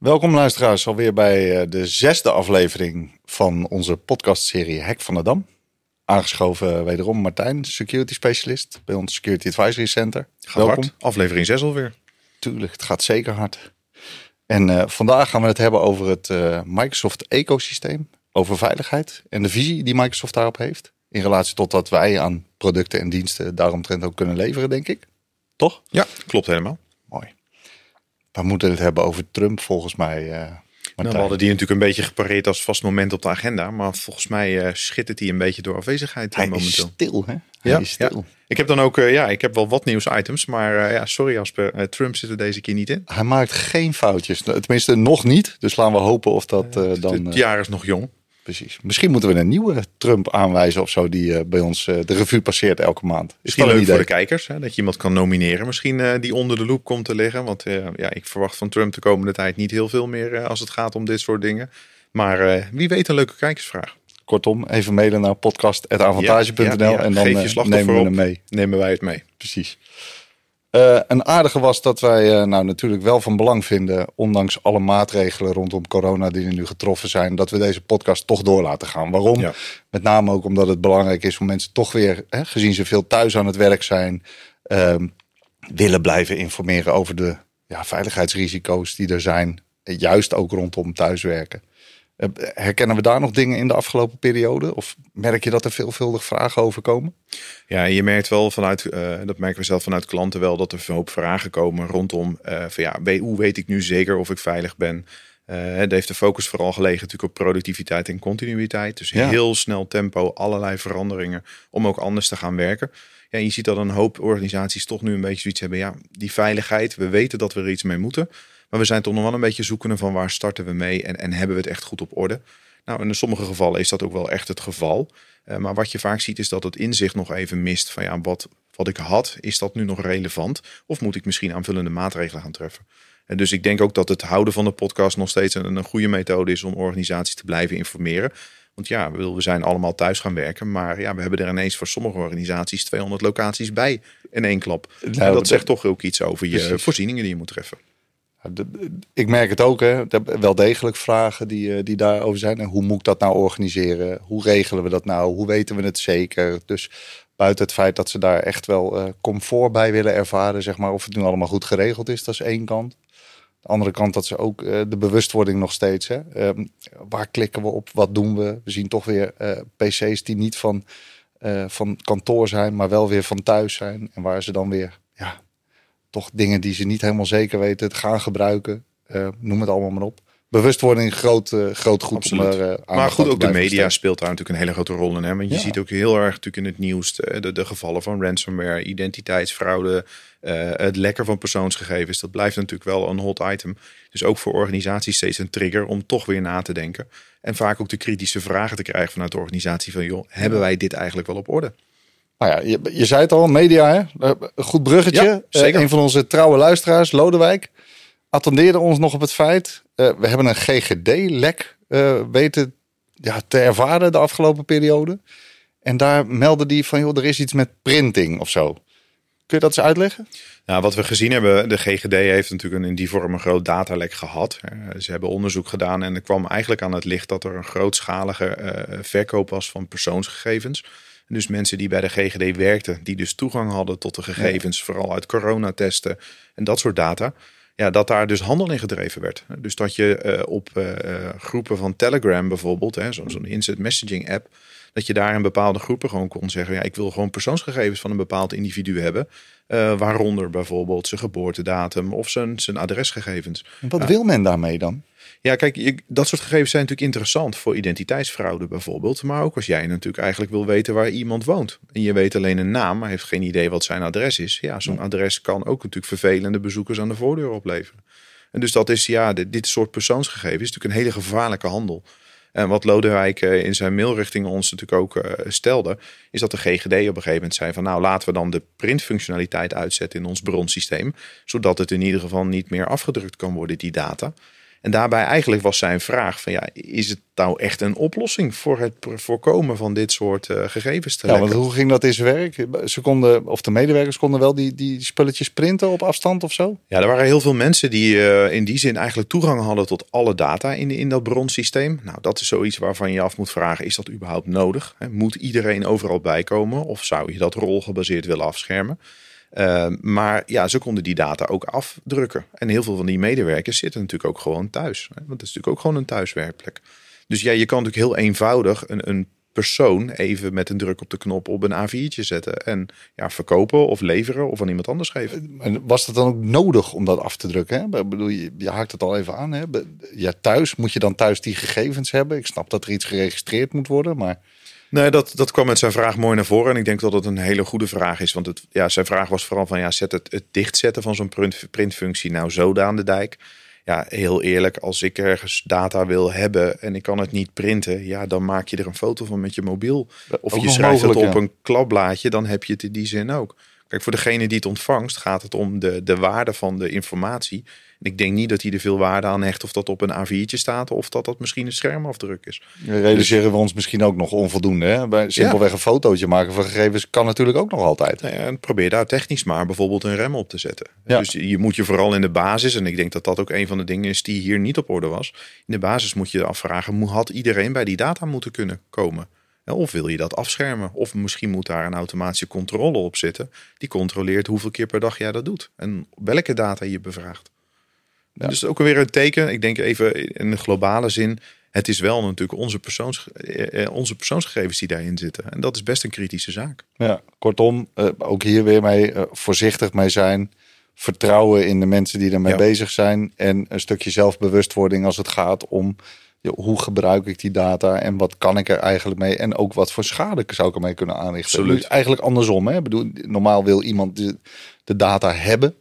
Welkom luisteraars alweer bij eh, de zesde aflevering van onze podcastserie Hek van de Dam. Aangeschoven wederom Martijn, security specialist bij ons Security Advisory Center. Gaat Welkom. hard. Aflevering 6 alweer. Tuurlijk, het gaat zeker hard. En eh, vandaag gaan we het hebben over het eh, Microsoft ecosysteem, over veiligheid en de visie die Microsoft daarop heeft. In relatie tot wat wij aan producten en diensten daaromtrent ook kunnen leveren, denk ik. Toch? Ja, klopt helemaal. We moeten het hebben over Trump volgens mij. eh Nou, we hadden die natuurlijk een beetje gepareerd als vast moment op de agenda. Maar volgens mij eh, schittert hij een beetje door afwezigheid eh, Hij is momenteel. stil, hè? Hij Ja, is stil. Ik heb dan ook, ja, ik heb wel wat nieuwsitems. Maar ja, sorry Asper, Trump zit er deze keer niet in. Hij maakt geen foutjes. Tenminste, nog niet. Dus laten we hopen of dat dan... het jaar is nog jong. Precies. Misschien moeten we een nieuwe Trump aanwijzen of zo... die eh, bij ons eh, de revue passeert elke maand. Is Misschien leuk voor de idee? kijkers, hè, dat je iemand kan nomineren. Misschien eh, die onder de loep komt te liggen. Want ja, ik verwacht van Trump de komende tijd niet heel veel meer als het gaat om dit soort dingen. Maar wie weet een leuke kijkersvraag. Kortom, even mailen naar podcast.avantage.nl Ja, ja, ja. en dan Geef je slachtoffer nemen we hem mee. Nemen wij het mee. Precies. Eh, een aardige was dat wij eh, nou natuurlijk wel van belang vinden, ondanks alle maatregelen rondom corona die er nu getroffen zijn, dat we deze podcast toch door laten gaan. Waarom? Ja. Met name ook omdat het belangrijk is om mensen toch weer, hè, gezien ze veel thuis aan het werk zijn, ehm, willen blijven informeren over de ja, veiligheidsrisico's die er zijn. eh, Juist ook rondom thuiswerken. Eh, herkennen we daar nog dingen in de afgelopen periode? Of merk je dat er veelvuldig vragen over komen? Ja, je merkt wel vanuit, eh, dat merken we zelf vanuit klanten wel, dat er een hoop vragen komen rondom, eh, van ja, hoe weet ik nu zeker of ik veilig ben? Eh het heeft de focus vooral gelegen natuurlijk op productiviteit en continuïteit. Dus Ja. heel snel tempo, allerlei veranderingen om ook anders te gaan werken. Ja, je ziet dat een hoop organisaties toch nu een beetje zoiets hebben. Ja, die veiligheid, we weten dat we er iets mee moeten. Maar we zijn toch nog wel een beetje zoekende van waar starten we mee en, en hebben we het echt goed op orde? Nou, in sommige gevallen is dat ook wel echt het geval. Eh, maar wat je vaak ziet is dat het inzicht nog even mist van ja, wat, wat ik had, is dat nu nog relevant? Of moet ik misschien aanvullende maatregelen gaan treffen? En dus ik denk ook dat het houden van de podcast nog steeds een, een goede methode is om organisaties te blijven informeren. Want ja, we zijn allemaal thuis gaan werken, maar ja, we hebben er ineens voor sommige organisaties 200 locaties bij in één klap. Nou, en dat dat- zegt toch ook iets over je Precies. voorzieningen die je moet treffen. Ik merk het ook, hè. Wel degelijk vragen die, eh, die daarover zijn. En hoe moet ik dat nou organiseren? Hoe regelen we dat nou? Hoe weten we het zeker? Dus buiten het feit dat ze daar echt wel eh, comfort bij willen ervaren, zeg maar, of het nu allemaal goed geregeld is, dat is één kant. De andere kant dat ze ook eh, de bewustwording nog steeds, hè. Ehm, waar klikken we op? Wat doen we? We zien toch weer PC's die niet van, van kantoor zijn, maar wel weer van thuis zijn. En waar ze dan weer, ja, toch dingen die ze niet helemaal zeker weten te gaan gebruiken. Eh, noem het allemaal maar op. Bewustwording groot, eh, groot goed. Absoluut. Om eh, Maar goed, ook de media speelt daar natuurlijk een hele grote rol in. Hè? Want je Ja. ziet ook heel erg natuurlijk in het nieuws de, de gevallen van ransomware, identiteitsfraude, het lekken van persoonsgegevens. Dat blijft natuurlijk wel een hot item. Dus ook voor organisaties steeds een trigger om toch weer na te denken. En vaak ook de kritische vragen te krijgen vanuit de organisatie van... joh, hebben wij dit eigenlijk wel op orde? Nou ja, je, je zei het al, media, hè? Eh, Een goed bruggetje. Ja, zeker. Eh, een van onze trouwe luisteraars, Lodewijk, attendeerde ons nog op het feit. eh, we hebben een GGD-lek eh, weten ja, te ervaren de afgelopen periode. En daar meldde die van, joh, er is iets met printing of zo. Kun je dat eens uitleggen? Nou, wat we gezien hebben, de GGD heeft natuurlijk een, in die vorm een groot datalek gehad. Eh, ze hebben onderzoek gedaan en er kwam eigenlijk aan het licht dat er een grootschalige eh, verkoop was van persoonsgegevens. Dus mensen die bij de GGD werkten, die dus toegang hadden tot de gegevens, vooral uit coronatesten en dat soort data. Ja, dat daar dus handel in gedreven werd. Dus dat je eh, op eh, eh, groepen van Telegram bijvoorbeeld, hè, zo- zo'n instant messaging app, dat je daar in bepaalde groepen gewoon kon zeggen: ja, ik wil gewoon persoonsgegevens van een bepaald individu hebben. Waaronder bijvoorbeeld zijn geboortedatum of zijn, zijn adresgegevens. En Wat wil men daarmee dan? Ja, kijk, dat soort gegevens zijn natuurlijk interessant voor identiteitsfraude bijvoorbeeld. Maar ook als jij natuurlijk eigenlijk wil weten waar iemand woont. En je weet alleen een naam, maar heeft geen idee wat zijn adres is. Ja, zo'n adres kan ook natuurlijk vervelende bezoekers aan de voordeur opleveren. En dus dat is, ja, dit, dit soort persoonsgegevens is natuurlijk een hele gevaarlijke handel. En wat Lodewijk eh, in zijn mail richting ons natuurlijk ook eh, stelde, is dat de GGD op een gegeven moment zei van nou laten we dan de printfunctionaliteit uitzetten in ons bronsysteem, zodat het in ieder geval niet meer afgedrukt kan worden, die data. En daarbij eigenlijk was zijn vraag van ja, is het nou echt een oplossing voor het voorkomen van dit soort uh, gegevens te Ja, want hoe ging dat in zijn werk? Ze konden, of de medewerkers konden wel die, die spulletjes printen op afstand of zo? Ja, er waren heel veel mensen die uh, in die zin eigenlijk toegang hadden tot alle data in, in dat bronsysteem. Nou, dat is zoiets waarvan je af moet vragen, is dat überhaupt nodig? Moet iedereen overal bijkomen of zou je dat rolgebaseerd willen afschermen? Uh, maar ja, ze konden die data ook afdrukken. En heel veel van die medewerkers zitten natuurlijk ook gewoon thuis. Hè? Want het is natuurlijk ook gewoon een thuiswerkplek. Dus ja, je kan natuurlijk heel eenvoudig een, een persoon even met een druk op de knop op een A4'tje zetten. En ja, verkopen of leveren of aan iemand anders geven. En was het dan ook nodig om dat af te drukken? Hè? Ik bedoel, je, je haakt het al even aan. Hè? Ja, thuis moet je dan thuis die gegevens hebben. Ik snap dat er iets geregistreerd moet worden, maar... Nee, dat, dat kwam met zijn vraag mooi naar voren. En ik denk dat het een hele goede vraag is. Want het, ja, zijn vraag was vooral van ja, zet het, het dichtzetten van zo'n print, printfunctie nou zo aan de dijk. Ja, heel eerlijk, als ik ergens data wil hebben en ik kan het niet printen, ja, dan maak je er een foto van met je mobiel. Of je schrijft het op een klapblaadje, dan heb je het in die zin ook. Kijk, voor degene die het ontvangt, gaat het om de, de waarde van de informatie. En ik denk niet dat hij er veel waarde aan hecht of dat op een A4'tje staat of dat dat misschien een schermafdruk is. Realiseren we ons misschien ook nog onvoldoende. Hè? Bij simpelweg een fotootje maken van gegevens kan natuurlijk ook nog altijd. Nou ja, en probeer daar technisch maar bijvoorbeeld een rem op te zetten. Ja. Dus je moet je vooral in de basis, en ik denk dat dat ook een van de dingen is die hier niet op orde was. In de basis moet je afvragen, had iedereen bij die data moeten kunnen komen? Of wil je dat afschermen? Of misschien moet daar een automatische controle op zitten. Die controleert hoeveel keer per dag jij dat doet. En welke data je bevraagt. Ja. Dus ook weer een teken. Ik denk even in de globale zin. Het is wel natuurlijk onze, persoons, eh, eh, onze persoonsgegevens die daarin zitten. En dat is best een kritische zaak. Ja, kortom, eh, ook hier weer mee voorzichtig mee zijn. Vertrouwen in de mensen die ermee bezig zijn. En een stukje zelfbewustwording als het gaat om hoe gebruik ik die data en wat kan ik er eigenlijk mee? En ook wat voor schade zou ik ermee kunnen aanrichten? Absoluut. Eigenlijk andersom. Hè? Ik bedoel, normaal wil iemand de, de, data hebben.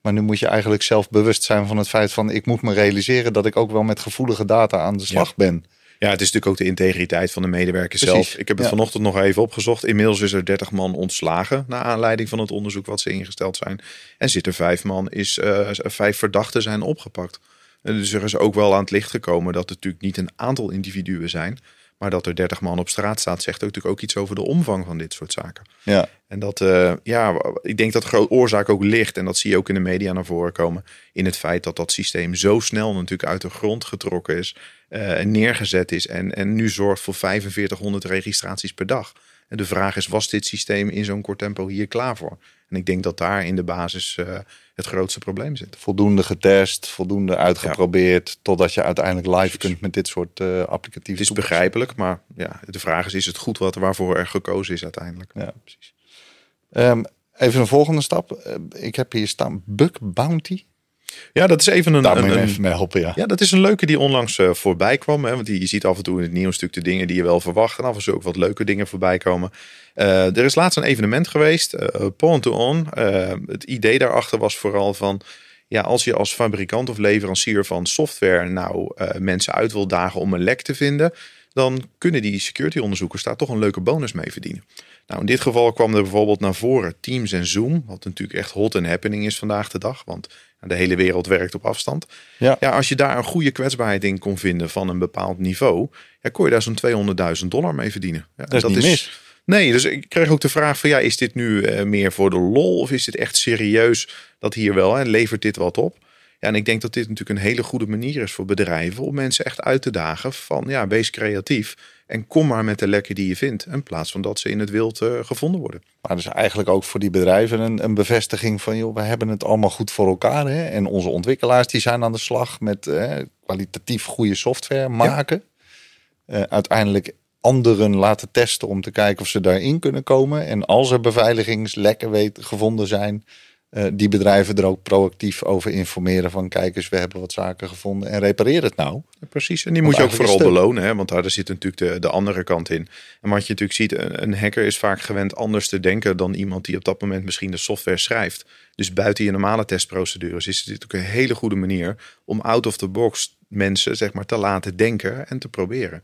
Maar nu moet je eigenlijk zelf bewust zijn van het feit van... ik moet me realiseren dat ik ook wel met gevoelige data aan de slag ben. Ja, het is natuurlijk ook de integriteit van de medewerker zelf. Ik heb het vanochtend nog even opgezocht. Inmiddels is er 30 man ontslagen naar aanleiding van het onderzoek wat ze ingesteld zijn. En zitten vijf man, is uh, vijf verdachten zijn opgepakt. Dus er is ook wel aan het licht gekomen dat het natuurlijk niet een aantal individuen zijn. Maar dat er 30 man op straat staat, zegt ook natuurlijk ook iets over de omvang van dit soort zaken. Ja. En dat, uh, ja, ik denk dat de grote oorzaak ook ligt, en dat zie je ook in de media naar voren komen, in het feit dat dat systeem zo snel natuurlijk uit de grond getrokken is, uh, en neergezet is en, en nu zorgt voor 4500 registraties per dag. En de vraag is, was dit systeem in zo'n kort tempo hier klaar voor? En ik denk dat daar in de basis uh, het grootste probleem zit. Voldoende getest, voldoende uitgeprobeerd, totdat je uiteindelijk live kunt met dit soort uh, applicatieve. Het is begrijpelijk, maar ja, de vraag is: is het goed wat, waarvoor er gekozen is uiteindelijk? Ja, precies. Um, even een volgende stap. Uh, ik heb hier staan Bug Bounty. Ja, dat is even een. Daar een, een even mee helpen, ja. ja, dat is een leuke die onlangs uh, voorbij kwam. Hè, want die, je ziet af en toe in het nieuws natuurlijk de dingen die je wel verwacht. En af en toe ook wat leuke dingen voorbij komen. Uh, er is laatst een evenement geweest, uh, to On. het idee daarachter was vooral van. Ja, als je als fabrikant of leverancier van software nou mensen uit wil dagen om een lek te vinden, dan kunnen die security onderzoekers daar toch een leuke bonus mee verdienen. Nou, in dit geval kwam er bijvoorbeeld naar voren Teams en Zoom, wat natuurlijk echt hot and happening is vandaag de dag, want de hele wereld werkt op afstand. Ja. ja, als je daar een goede kwetsbaarheid in kon vinden van een bepaald niveau, ja, kon je daar zo'n 200.000 dollar mee verdienen. Ja, dat is niet mis. Nee, dus ik kreeg ook de vraag van ja, is dit nu uh, meer voor de lol of is dit echt serieus dat hier wel en levert dit wat op? Ja, en ik denk dat dit natuurlijk een hele goede manier is voor bedrijven om mensen echt uit te dagen van ja, wees creatief en kom maar met de lekken die je vindt. In plaats van dat ze in het wild uh, gevonden worden. Maar dus eigenlijk ook voor die bedrijven een, een, bevestiging van joh, we hebben het allemaal goed voor elkaar. Hè? En onze ontwikkelaars die zijn aan de slag met uh, kwalitatief goede software maken. Ja. Uh, uiteindelijk anderen laten testen om te kijken of ze daarin kunnen komen. En als er beveiligingslekken weet, gevonden zijn, uh, die bedrijven er ook proactief over informeren van kijk eens, we hebben wat zaken gevonden en repareer het nou. Ja, precies, en die want moet je ook vooral belonen, hè? want daar zit natuurlijk de, de andere kant in. En wat je natuurlijk ziet, een, een, hacker is vaak gewend anders te denken dan iemand die op dat moment misschien de software schrijft. Dus buiten je normale testprocedures is dit ook een hele goede manier om out of the box mensen zeg maar te laten denken en te proberen.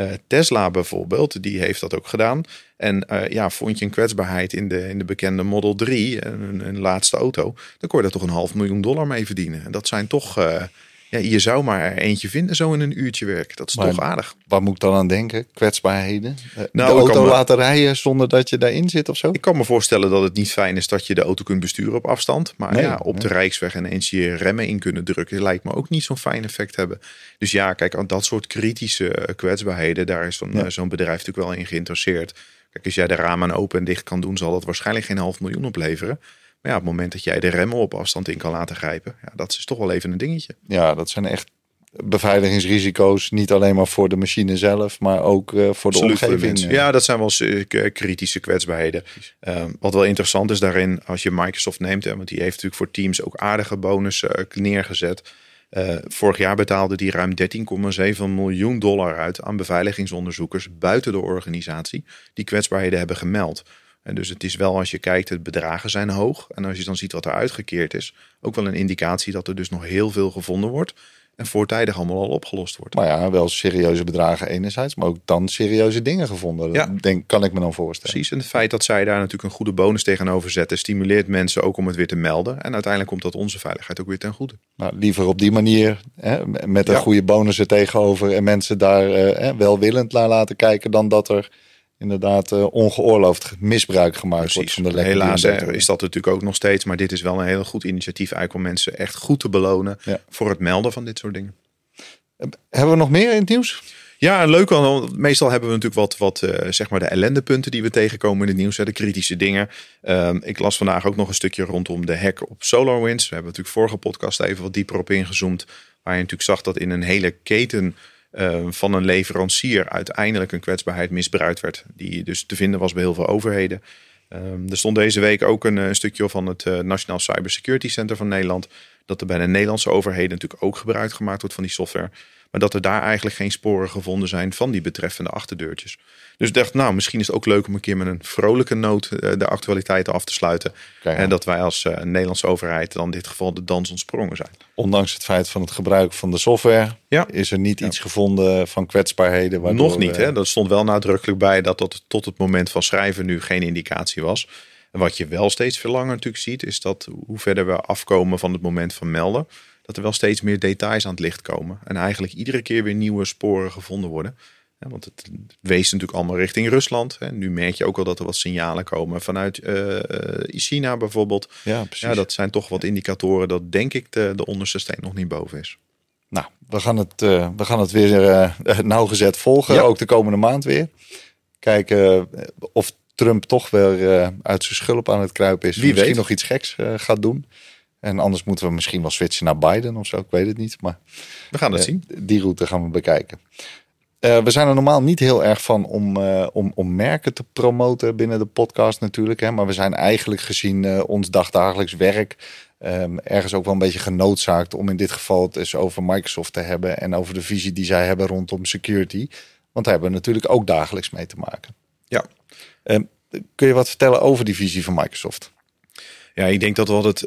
Uh, Tesla bijvoorbeeld, die heeft dat ook gedaan. En uh, ja, vond je een kwetsbaarheid in de, in de bekende Model 3, een, een laatste auto, dan kon je daar toch een half miljoen dollar mee verdienen. En dat zijn toch uh, Ja, je zou maar er eentje vinden zo in een uurtje werk. Dat is Maar- toch aardig. Waar moet ik dan aan denken? Kwetsbaarheden? Eh, Nou, de auto me- laten rijden zonder dat je daarin zit of zo? Ik kan me voorstellen dat het niet fijn is dat je de auto kunt besturen op afstand. Maar Nee, ja, op de. Rijksweg ineens je remmen in kunnen drukken, lijkt me ook niet zo'n fijn effect hebben. Dus ja, kijk, aan dat soort kritische eh, kwetsbaarheden, daar is zo'n Ja. eh, zo'n bedrijf natuurlijk wel in geïnteresseerd. Kijk, als jij de ramen open en dicht kan doen, zal dat waarschijnlijk geen half miljoen opleveren. Maar ja, op het moment dat jij de remmen op afstand in kan laten grijpen, ja, dat is toch wel even een dingetje. Ja, dat zijn echt beveiligingsrisico's. Niet alleen maar voor de machine zelf, maar ook eh, voor de Absoluut voor de omgeving. eh. Ja, dat zijn wel eh, kritische kwetsbaarheden. Ehm, wat wel interessant is daarin, als je Microsoft neemt, hè, want die heeft natuurlijk voor Teams ook aardige bonussen neergezet. Vorig jaar betaalde die ruim 13,7 miljoen dollar uit aan beveiligingsonderzoekers buiten de organisatie die kwetsbaarheden hebben gemeld. En dus het is wel, als je kijkt, het bedragen zijn hoog. En als je dan ziet wat er uitgekeerd is, ook wel een indicatie dat er dus nog heel veel gevonden wordt. En voortijdig allemaal al opgelost wordt. Maar ja, wel serieuze bedragen enerzijds, maar ook dan serieuze dingen gevonden. Ja. Dat denk, kan ik me dan voorstellen. Precies, en het feit dat zij daar natuurlijk een goede bonus tegenover zetten, stimuleert mensen ook om het weer te melden. En uiteindelijk komt dat onze veiligheid ook weer ten goede. Nou, liever op die manier, hè, met een Ja. goede bonus er tegenover en mensen daar eh, hè, welwillend naar laten kijken, dan dat er inderdaad eh, ongeoorloofd misbruik gemaakt wordt van de lekker. Helaas is dat natuurlijk ook nog steeds, maar dit is wel een heel goed initiatief eigenlijk om mensen echt goed te belonen Ja. voor het melden van dit soort dingen. Hebben we nog meer in het nieuws? Ja, leuk. Want meestal hebben we natuurlijk wat, wat eh, zeg maar de ellendepunten die we tegenkomen in het nieuws. Hè, de kritische dingen. Ehm, ik las vandaag ook nog een stukje rondom de hack op SolarWinds. We hebben natuurlijk vorige podcast even wat dieper op ingezoomd. Waar je natuurlijk zag dat in een hele keten eh, van een leverancier uiteindelijk een kwetsbaarheid misbruikt werd. Die dus te vinden was bij heel veel overheden. Ehm, er stond deze week ook een, eh, stukje van het eh, Nationaal Cybersecurity Center van Nederland. Dat er bij de Nederlandse overheden natuurlijk ook gebruik gemaakt wordt van die software. Maar dat er daar eigenlijk geen sporen gevonden zijn van die betreffende achterdeurtjes. Dus ik dacht, nou, misschien is het ook leuk om een keer met een vrolijke noot eh, de actualiteiten af te sluiten. En dat wij als eh, Nederlandse overheid dan in dit geval de dans ontsprongen zijn. Ondanks het feit van het gebruik van de software, Ja. is er niet iets gevonden van kwetsbaarheden. waardoor, Nog niet, hè? Dat stond wel nadrukkelijk bij dat dat tot het moment van schrijven nu geen indicatie was. En wat je wel steeds veel langer natuurlijk ziet, is dat hoe verder we afkomen van het moment van melden, dat er wel steeds meer details aan het licht komen. En eigenlijk iedere keer weer nieuwe sporen gevonden worden. Ja, want het wees natuurlijk allemaal richting Rusland. Hè. Nu merk je ook al dat er wat signalen komen vanuit eh, China bijvoorbeeld. Ja, precies. Ja, dat zijn toch wat indicatoren dat denk ik de, de onderste steen nog niet boven is. Nou, we gaan het, eh, we gaan het weer nauwgezet volgen, Ja. ook de komende maand weer. Kijken of Trump toch weer uit zijn schulp aan het kruipen is. Wie Misschien weet. nog iets geks gaat doen. En anders moeten we misschien wel switchen naar Biden of zo. Ik weet het niet, maar We gaan het zien. die route gaan we bekijken. Eh, we zijn er normaal niet heel erg van om, eh, om, om merken te promoten binnen de podcast natuurlijk. Hè, maar we zijn eigenlijk gezien eh, ons dagdagelijks werk ehm, ergens ook wel een beetje genoodzaakt om in dit geval het eens over Microsoft te hebben en over de visie die zij hebben rondom security. Want daar hebben we natuurlijk ook dagelijks mee te maken. Ja. Ehm, kun je wat vertellen over die visie van Microsoft? Ja, ik denk dat wat het,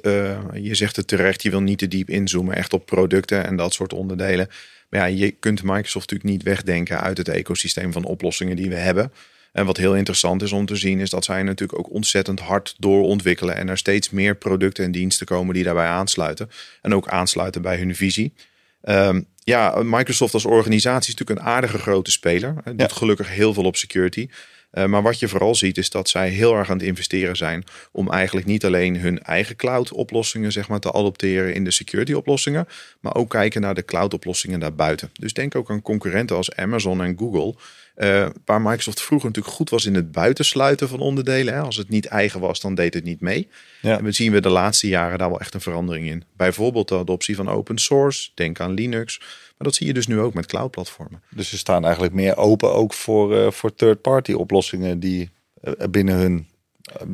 je zegt het terecht, je wil niet te diep inzoomen echt op producten en dat soort onderdelen. Maar ja, je kunt Microsoft natuurlijk niet wegdenken uit het ecosysteem van oplossingen die we hebben. En wat heel interessant is om te zien, is dat zij natuurlijk ook ontzettend hard doorontwikkelen. En er steeds meer producten en diensten komen die daarbij aansluiten. En ook aansluiten bij hun visie. Ehm, ja, Microsoft als organisatie is natuurlijk een aardige grote speler. Het doet Ja. gelukkig heel veel op security. Uh, maar wat je vooral ziet is dat zij heel erg aan het investeren zijn om eigenlijk niet alleen hun eigen cloud oplossingen zeg maar, te adopteren in de security oplossingen, maar ook kijken naar de cloud oplossingen daarbuiten. Dus denk ook aan concurrenten als Amazon en Google. Uh, waar Microsoft vroeger natuurlijk goed was in het buitensluiten van onderdelen. Hè. Als het niet eigen was, dan deed het niet mee. Ja. En we zien we de laatste jaren daar wel echt een verandering in. Bijvoorbeeld de adoptie van open source. Denk aan Linux. Maar dat zie je dus nu ook met cloud-platformen. Dus ze staan eigenlijk meer open ook voor, uh, voor third-party oplossingen die uh, binnen hun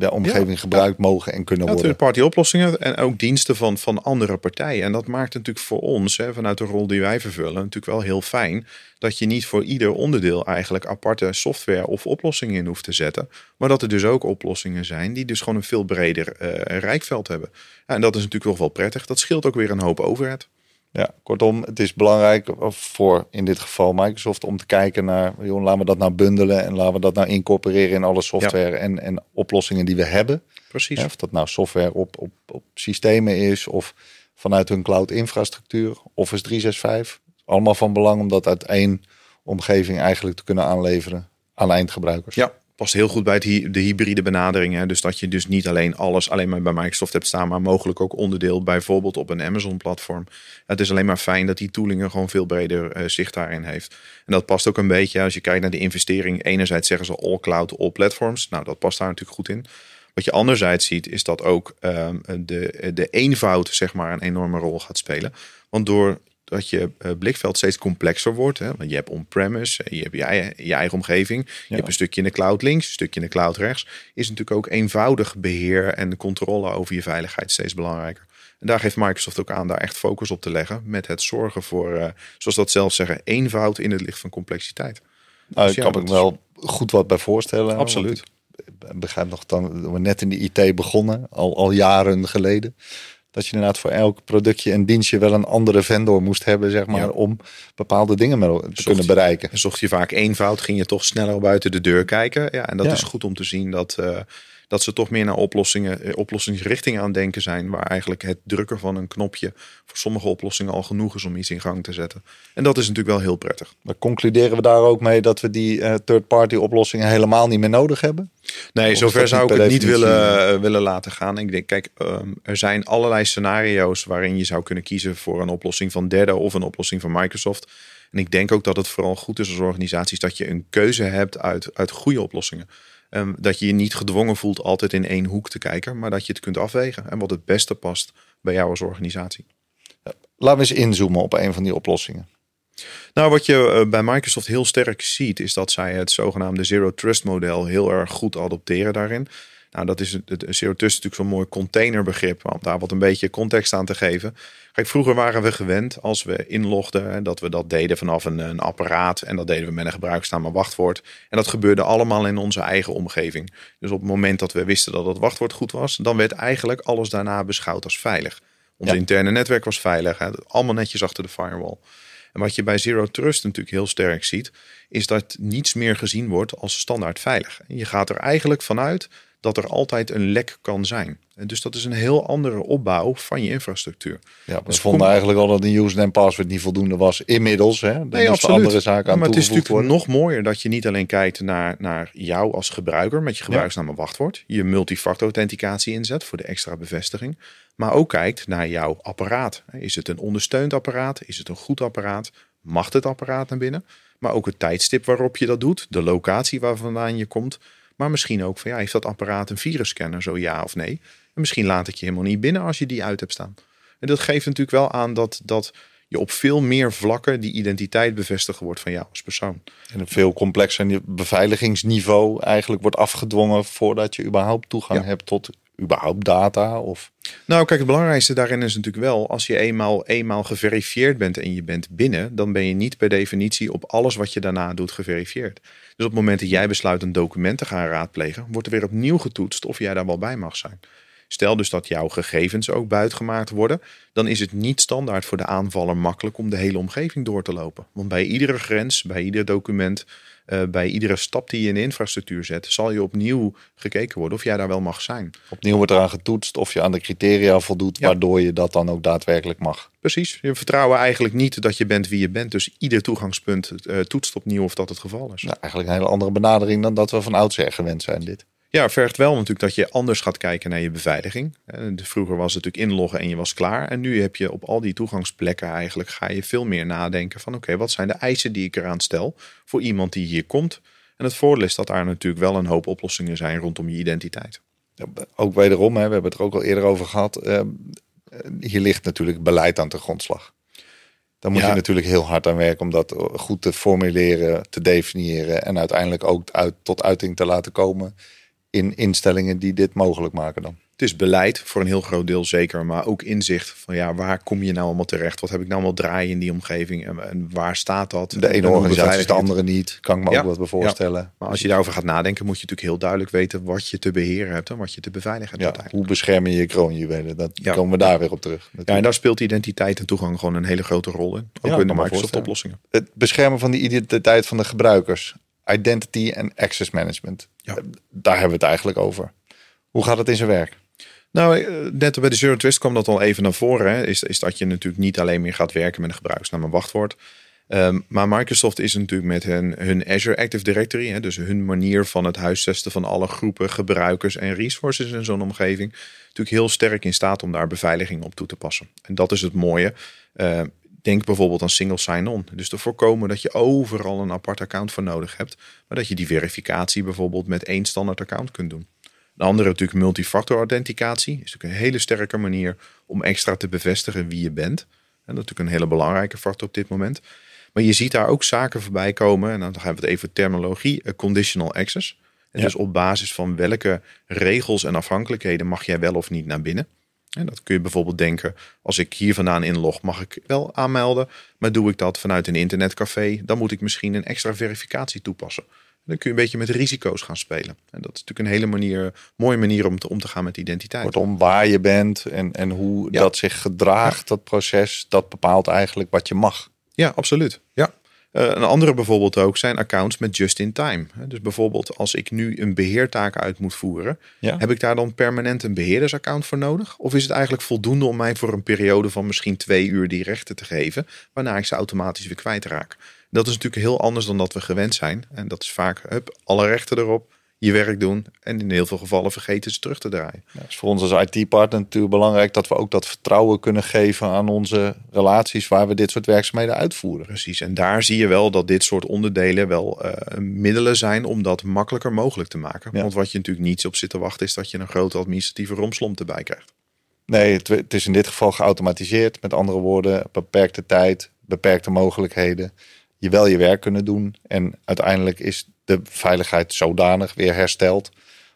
uh, omgeving ja. gebruikt mogen en kunnen ja, worden. Third-party oplossingen en ook diensten van, van andere partijen. En dat maakt natuurlijk voor ons, hè, vanuit de rol die wij vervullen, natuurlijk wel heel fijn. Dat je niet voor ieder onderdeel eigenlijk aparte software of oplossingen in hoeft te zetten. Maar dat er dus ook oplossingen zijn die dus gewoon een veel breder rijkveld hebben. Ja, en dat is natuurlijk toch wel prettig. Dat scheelt ook weer een hoop overhead. Ja, kortom, het is belangrijk voor in dit geval Microsoft om te kijken naar, joh, laten we dat nou bundelen en laten we dat nou incorporeren in alle software ja. en, en oplossingen die we hebben. Precies. Ja, of dat nou software op, op, op systemen is of vanuit hun cloud infrastructuur, Office 365. Allemaal van belang om dat uit één omgeving eigenlijk te kunnen aanleveren aan eindgebruikers. Ja, past heel goed bij de hybride benadering. Hè? Dus dat je dus niet alleen alles alleen maar bij Microsoft hebt staan, maar mogelijk ook onderdeel bijvoorbeeld op een Amazon-platform. Het is alleen maar fijn dat die tooling er gewoon veel breder uh, zicht daarin heeft. En dat past ook een beetje als je kijkt naar de investering. Enerzijds zeggen ze all cloud, all platforms. Nou, dat past daar natuurlijk goed in. Wat je anderzijds ziet, is dat ook um, de, de eenvoud zeg maar, een enorme rol gaat spelen. Want door dat je uh, blikveld steeds complexer wordt. Hè? Want je hebt on-premise, je hebt je eigen, je eigen omgeving. Je hebt een stukje in de cloud links, een stukje in de cloud rechts. Is natuurlijk ook eenvoudig beheer en controle over je veiligheid steeds belangrijker. En daar geeft Microsoft ook aan daar echt focus op te leggen. Met het zorgen voor, uh, zoals dat zelf zeggen, eenvoud in het licht van complexiteit. Nou, dus ja, kan ik me wel goed wat bij voorstellen. Absoluut. Ik begrijp nog, dan we net in de IT begonnen, al, al jaren geleden dat je inderdaad voor elk productje en dienstje wel een andere vendor moest hebben, zeg maar, om bepaalde dingen te kunnen bereiken. Zocht je vaak eenvoud, ging je toch sneller buiten de deur kijken. Ja, en dat is goed om te zien dat, uh, dat ze toch meer naar oplossingen, eh, oplossingsrichtingen aan denken zijn, waar eigenlijk het drukken van een knopje voor sommige oplossingen al genoeg is om iets in gang te zetten. En dat is natuurlijk wel heel prettig. Maar concluderen we daar ook mee dat we die uh, third-party oplossingen helemaal niet meer nodig hebben? Nee, zover zou ik het niet willen, uh, willen laten gaan. Ik denk, kijk, um, er zijn allerlei scenario's waarin je zou kunnen kiezen voor een oplossing van derde of een oplossing van Microsoft. En ik denk ook dat het vooral goed is als organisaties dat je een keuze hebt uit, uit goede oplossingen. Um, dat je je niet gedwongen voelt altijd in één hoek te kijken, maar dat je het kunt afwegen en wat het beste past bij jou als organisatie. Laten we eens inzoomen op een van die oplossingen. Nou, wat je eh, bij Microsoft heel sterk ziet, is dat zij het zogenaamde Zero Trust model heel erg goed adopteren daarin. Nou, dat is het, Zero Trust natuurlijk zo'n mooi containerbegrip, om daar wat een beetje context aan te geven. Kijk, vroeger waren we gewend als we inlogden, dat we dat deden vanaf een, een apparaat en dat deden we met een gebruiksnaam wachtwoord. En dat gebeurde allemaal in onze eigen omgeving. Dus op het moment dat we wisten dat het wachtwoord goed was, dan werd eigenlijk alles daarna beschouwd als veilig. Ons interne netwerk was veilig, hè, allemaal netjes achter de firewall. En wat je bij Zero Trust natuurlijk heel sterk ziet, is dat niets meer gezien wordt als standaard veilig. Je gaat er eigenlijk vanuit dat er altijd een lek kan zijn. En dus dat is een heel andere opbouw van je infrastructuur. Ja, we vonden eigenlijk al dat een username password niet voldoende was. Inmiddels, hè? nee, absoluut. andere zaken aan maar het is natuurlijk nog mooier dat je niet alleen kijkt naar, naar jou als gebruiker met je gebruiksnaam en wachtwoord, je multifactor authenticatie inzet voor de extra bevestiging, maar ook kijkt naar jouw apparaat. Is het een ondersteund apparaat? Is het een goed apparaat? Mag het apparaat naar binnen? Maar ook het tijdstip waarop je dat doet, de locatie waar vandaan je komt. Maar misschien ook van ja, heeft dat apparaat een virusscanner, zo ja of nee? En misschien laat ik je helemaal niet binnen als je die uit hebt staan. En dat geeft natuurlijk wel aan dat, dat je op veel meer vlakken die identiteit bevestigd wordt van jou als persoon. En een veel complexer beveiligingsniveau eigenlijk wordt afgedwongen voordat je überhaupt toegang hebt tot überhaupt data? Of? Nou, kijk, het belangrijkste daarin is natuurlijk wel, als je eenmaal, eenmaal geverifieerd bent en je bent binnen, dan ben je niet per definitie op alles wat je daarna doet geverifieerd. Dus op het moment dat jij besluit een document te gaan raadplegen, wordt er weer opnieuw getoetst of jij daar wel bij mag zijn. Stel dus dat jouw gegevens ook buitgemaakt worden, dan is het niet standaard voor de aanvaller makkelijk om de hele omgeving door te lopen. Want bij iedere grens, bij ieder document, uh, bij iedere stap die je in de infrastructuur zet, zal je opnieuw gekeken worden of jij daar wel mag zijn. Opnieuw wordt eraan getoetst of je aan de criteria voldoet, waardoor je dat dan ook daadwerkelijk mag. Precies. Je vertrouwen eigenlijk niet dat je bent wie je bent. Dus ieder toegangspunt uh, toetst opnieuw of dat het geval is. Nou, eigenlijk een hele andere benadering dan dat we van oudsher gewend zijn dit. Ja, vergt wel natuurlijk dat je anders gaat kijken naar je beveiliging. Vroeger was het natuurlijk inloggen en je was klaar. En nu heb je op al die toegangsplekken eigenlijk ga je veel meer nadenken van oké, wat zijn de eisen die ik eraan stel voor iemand die hier komt. En het voordeel is dat daar natuurlijk wel een hoop oplossingen zijn rondom je identiteit. ook wederom, hè, we hebben het er ook al eerder over gehad. Uh, hier ligt natuurlijk beleid aan de grondslag. Daar moet je natuurlijk heel hard aan werken om dat goed te formuleren, te definiëren en uiteindelijk ook uit, tot uiting te laten komen in instellingen die dit mogelijk maken dan? Het is beleid voor een heel groot deel zeker, maar ook inzicht van ja, waar kom je nou allemaal terecht? Wat heb ik nou allemaal draaien in die omgeving en, waar staat dat? De ene organisatie is de andere niet, kan ik me ook wat voorstellen. Maar als je daarover gaat nadenken, moet je natuurlijk heel duidelijk weten wat je te beheren hebt en wat je te beveiligen hebt. Ja, hoe bescherm je je kroonjuwelen? Dat komen we daar weer op terug. Ja, en daar speelt identiteit en toegang gewoon een hele grote rol in. Ook in de Microsoft oplossingen. Het beschermen van die identiteit van de gebruikers identity en access management. Ja. Daar hebben we het eigenlijk over. Hoe gaat het in zijn werk? Nou, eh, net bij de Zero Twist kwam dat al even naar voren. Hè, is, is dat je natuurlijk niet alleen meer gaat werken met een gebruikersnaam en wachtwoord. Um, maar Microsoft is natuurlijk met hun, hun Azure Active Directory, hè, dus hun manier van het huisvesten van alle groepen, gebruikers en resources in zo'n omgeving, natuurlijk heel sterk in staat om daar beveiliging op toe te passen. En dat is het mooie. Uh, denk bijvoorbeeld aan single sign-on. Dus te voorkomen dat je overal een apart account voor nodig hebt, maar dat je die verificatie bijvoorbeeld met één standaard account kunt doen. De andere natuurlijk multifactor authenticatie. Is natuurlijk een hele sterke manier om extra te bevestigen wie je bent. En dat is natuurlijk een hele belangrijke factor op dit moment. Maar je ziet daar ook zaken voorbij komen. En dan gaan we het even terminologie. Conditional access. En Dus op basis van welke regels en afhankelijkheden mag jij wel of niet naar binnen. En dat kun je bijvoorbeeld denken, als ik hier vandaan inlog, mag ik wel aanmelden. Maar doe ik dat vanuit een internetcafé, dan moet ik misschien een extra verificatie toepassen. Dan kun je een beetje met risico's gaan spelen. En dat is natuurlijk een hele manier, mooie manier om te, om te gaan met identiteit. Kortom, waar je bent en, en hoe dat zich gedraagt, dat proces, dat bepaalt eigenlijk wat je mag. Ja, absoluut. Ja. Uh, een andere bijvoorbeeld ook zijn accounts met just-in-time. Dus bijvoorbeeld als ik nu een beheertaak uit moet voeren, heb ik daar dan permanent een beheerdersaccount voor nodig? Of is het eigenlijk voldoende om mij voor een periode van misschien twee uur die rechten te geven, waarna ik ze automatisch weer kwijtraak? Dat is natuurlijk heel anders dan dat we gewend zijn. En dat is vaak hup, alle rechten erop, je werk doen en in heel veel gevallen vergeten ze terug te draaien. Ja, is voor ons als IT-partner natuurlijk belangrijk dat we ook dat vertrouwen kunnen geven aan onze relaties waar we dit soort werkzaamheden uitvoeren. Precies, en daar zie je wel dat dit soort onderdelen wel uh, middelen zijn om dat makkelijker mogelijk te maken. Want wat je natuurlijk niet op zit te wachten is dat je een grote administratieve romslomp erbij krijgt. Nee, het, het is in dit geval geautomatiseerd. Met andere woorden, beperkte tijd, beperkte mogelijkheden je wel je werk kunnen doen. En uiteindelijk is de veiligheid zodanig weer hersteld.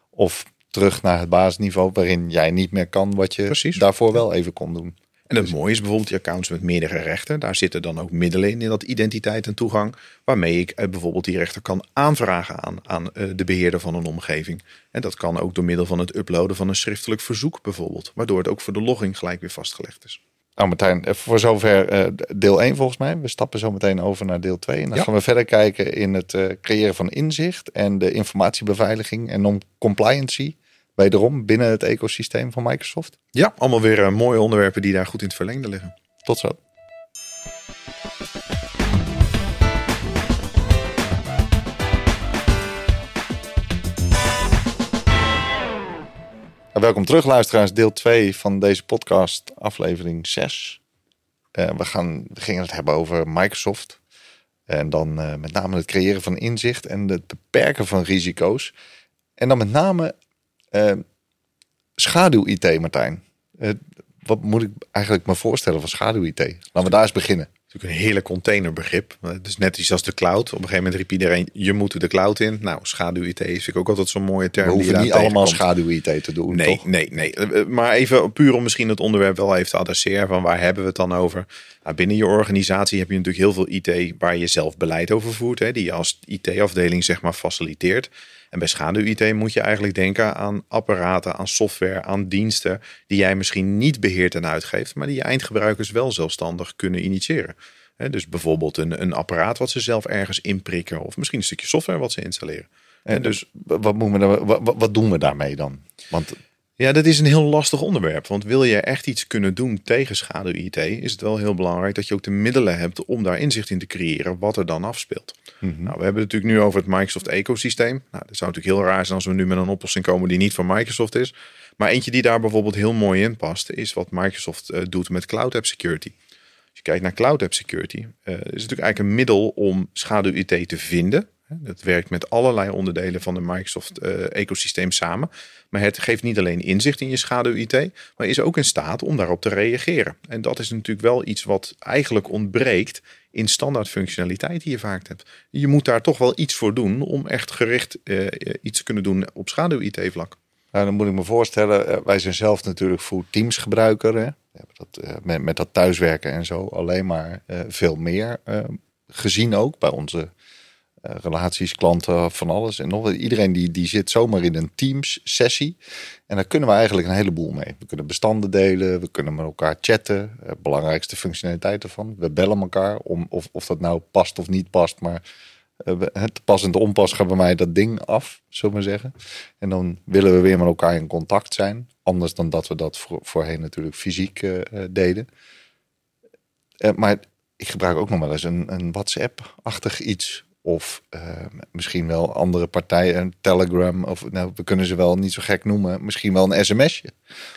Of terug naar het basisniveau waarin jij niet meer kan wat je Precies. daarvoor wel even kon doen. En het mooie is bijvoorbeeld die accounts met meerdere rechten. Daar zitten dan ook middelen in, in dat identiteit en toegang. Waarmee ik eh, bijvoorbeeld die rechter kan aanvragen aan, aan eh, de beheerder van een omgeving. En dat kan ook door middel van het uploaden van een schriftelijk verzoek bijvoorbeeld. Waardoor het ook voor de logging gelijk weer vastgelegd is. Nou Martijn, voor zover uh, deel 1 volgens mij. We stappen zo meteen over naar deel 2. En dan gaan we verder kijken in het uh, creëren van inzicht en de informatiebeveiliging en non-compliancy. Wederom binnen het ecosysteem van Microsoft. Ja, allemaal weer mooie onderwerpen die daar goed in het verlengde liggen. Tot zo. Welkom terug, luisteraars. Deel 2 van deze podcast, aflevering 6. Uh, we, gaan, we gingen het hebben over Microsoft. En dan uh, met name het creëren van inzicht en het beperken van risico's. En dan met name uh, schaduw-IT, Martijn. wat moet ik eigenlijk me voorstellen van schaduw-IT? Laten we daar eens beginnen een hele containerbegrip. Dus net iets als de cloud. Op een gegeven moment riep iedereen, je moet de cloud in. Nou, schaduw-IT is ik ook altijd zo'n mooie term. We hoeven niet allemaal schaduw-IT te doen, Nee, toch? nee, nee. Eh, eh, maar even puur om misschien het onderwerp wel even te adresseren. Van waar hebben we het dan over? Nou, binnen je organisatie heb je natuurlijk heel veel IT waar je zelf beleid over voert. Hè, die je als IT-afdeling zeg maar faciliteert. En bij schaduw-IT moet je eigenlijk denken aan apparaten, aan software, aan diensten die jij misschien niet beheert en uitgeeft, maar die je eindgebruikers wel zelfstandig kunnen initiëren. dus bijvoorbeeld een, een apparaat wat ze zelf ergens inprikken, of misschien een stukje software wat ze installeren. En dus wat, moeten we, wat, wat doen we daarmee dan? Want ja, dat is een heel lastig onderwerp. Want wil je echt iets kunnen doen tegen schaduw-IT, is het wel heel belangrijk dat je ook de middelen hebt om daar inzicht in te creëren wat er dan afspeelt. Mhm. Nou, we hebben het natuurlijk nu over het Microsoft ecosysteem. Nou, dat zou natuurlijk heel raar zijn als we nu met een oplossing komen die niet van Microsoft is. Maar eentje die daar bijvoorbeeld heel mooi in past, is wat Microsoft uh, doet met Cloud App Security. Als je kijkt naar Cloud App Security, uh, is het natuurlijk eigenlijk een middel om schaduw-IT te vinden. Het werkt met allerlei onderdelen van de Microsoft-ecosysteem eh, samen. Maar het geeft niet alleen inzicht in je schaduw-IT, maar is ook in staat om daarop te reageren. En dat is natuurlijk wel iets wat eigenlijk ontbreekt in standaard functionaliteit die je vaak hebt. Je moet daar toch wel iets voor doen om echt gericht uh, iets te kunnen doen op schaduw-IT-vlak. Nou, dan moet ik me voorstellen, eh, wij zijn zelf natuurlijk voor Teams gebruiker. Hè? Dat, met, met dat thuiswerken en zo alleen maar veel meer gezien ook bij onze eh, relaties, klanten, van alles. En nog iedereen die, die zit zomaar in een Teams sessie. En daar kunnen we eigenlijk een heleboel mee. We kunnen bestanden delen, we kunnen met elkaar chatten. Uh, belangrijkste functionaliteit ervan. We bellen elkaar om of, of dat nou past of niet past. Maar Uh, het pas en de onpas gaat bij mij dat ding af, zullen we zeggen. En dan willen we weer met elkaar in contact zijn. Anders dan dat we dat voor, voorheen natuurlijk fysiek deden. maar ik gebruik ook nog wel eens een, een WhatsApp-achtig iets. Of misschien wel andere partijen, een Telegram. Of nou, we kunnen ze wel niet zo gek noemen. Misschien wel een sms'je.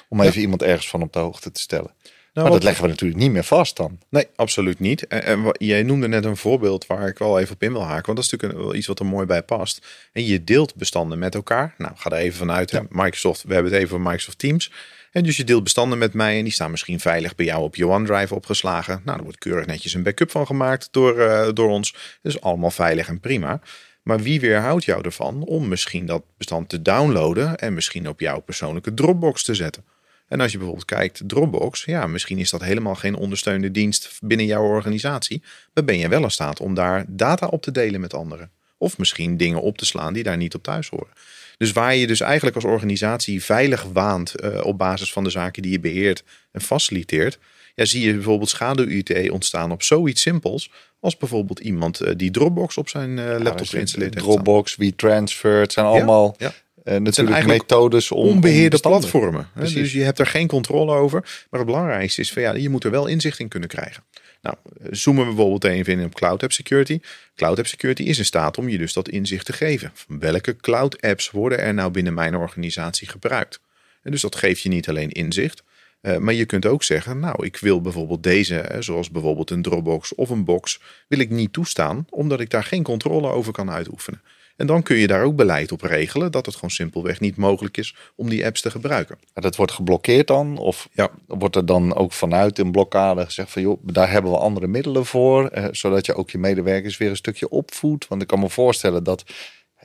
Om even iemand ergens van op de hoogte te stellen. Nou, maar dat leggen we natuurlijk niet meer vast dan. Nee, absoluut niet. En, en, jij noemde net een voorbeeld waar ik wel even op in wil haken. Want dat is natuurlijk wel iets wat er mooi bij past. En je deelt bestanden met elkaar. Nou, ga er even vanuit. Ja. Microsoft, we hebben het even over Microsoft Teams. En dus je deelt bestanden met mij en die staan misschien veilig bij jou op je OneDrive opgeslagen. Nou, er wordt keurig netjes een backup van gemaakt door, uh, door ons. Dus allemaal veilig en prima. Maar wie weerhoudt jou ervan om misschien dat bestand te downloaden en misschien op jouw persoonlijke Dropbox te zetten? En als je bijvoorbeeld kijkt, Dropbox, ja, misschien is dat helemaal geen ondersteunende dienst binnen jouw organisatie. Maar ben je wel in staat om daar data op te delen met anderen. Of misschien dingen op te slaan die daar niet op thuis horen. Dus waar je dus eigenlijk als organisatie veilig waant uh, op basis van de zaken die je beheert en faciliteert, ja, zie je bijvoorbeeld schaduw-IT ontstaan op zoiets simpels als bijvoorbeeld iemand uh, die Dropbox op zijn uh, laptop ja, geïnstalleerd heeft. Dropbox, WeTransfer, het zijn allemaal ja, uh, natuurlijk methodes om onbeheerde om platformen. Dus je hebt er geen controle over. Maar het belangrijkste is van ja, je moet er wel inzicht in kunnen krijgen. Nou, zoomen we bijvoorbeeld even in op Cloud App Security. Cloud App Security is in staat om je dus dat inzicht te geven. welke cloud apps worden er nou binnen mijn organisatie gebruikt? En dus dat geeft je niet alleen inzicht, uh, maar je kunt ook zeggen, nou, ik wil bijvoorbeeld deze, zoals bijvoorbeeld een Dropbox of een box, wil ik niet toestaan, omdat ik daar geen controle over kan uitoefenen. En dan kun je daar ook beleid op regelen dat het gewoon simpelweg niet mogelijk is om die apps te gebruiken. Dat wordt geblokkeerd dan? Of ja. wordt er dan ook vanuit een blokkade gezegd van joh, daar hebben we andere middelen voor, eh, zodat je ook je medewerkers weer een stukje opvoedt? Want ik kan me voorstellen dat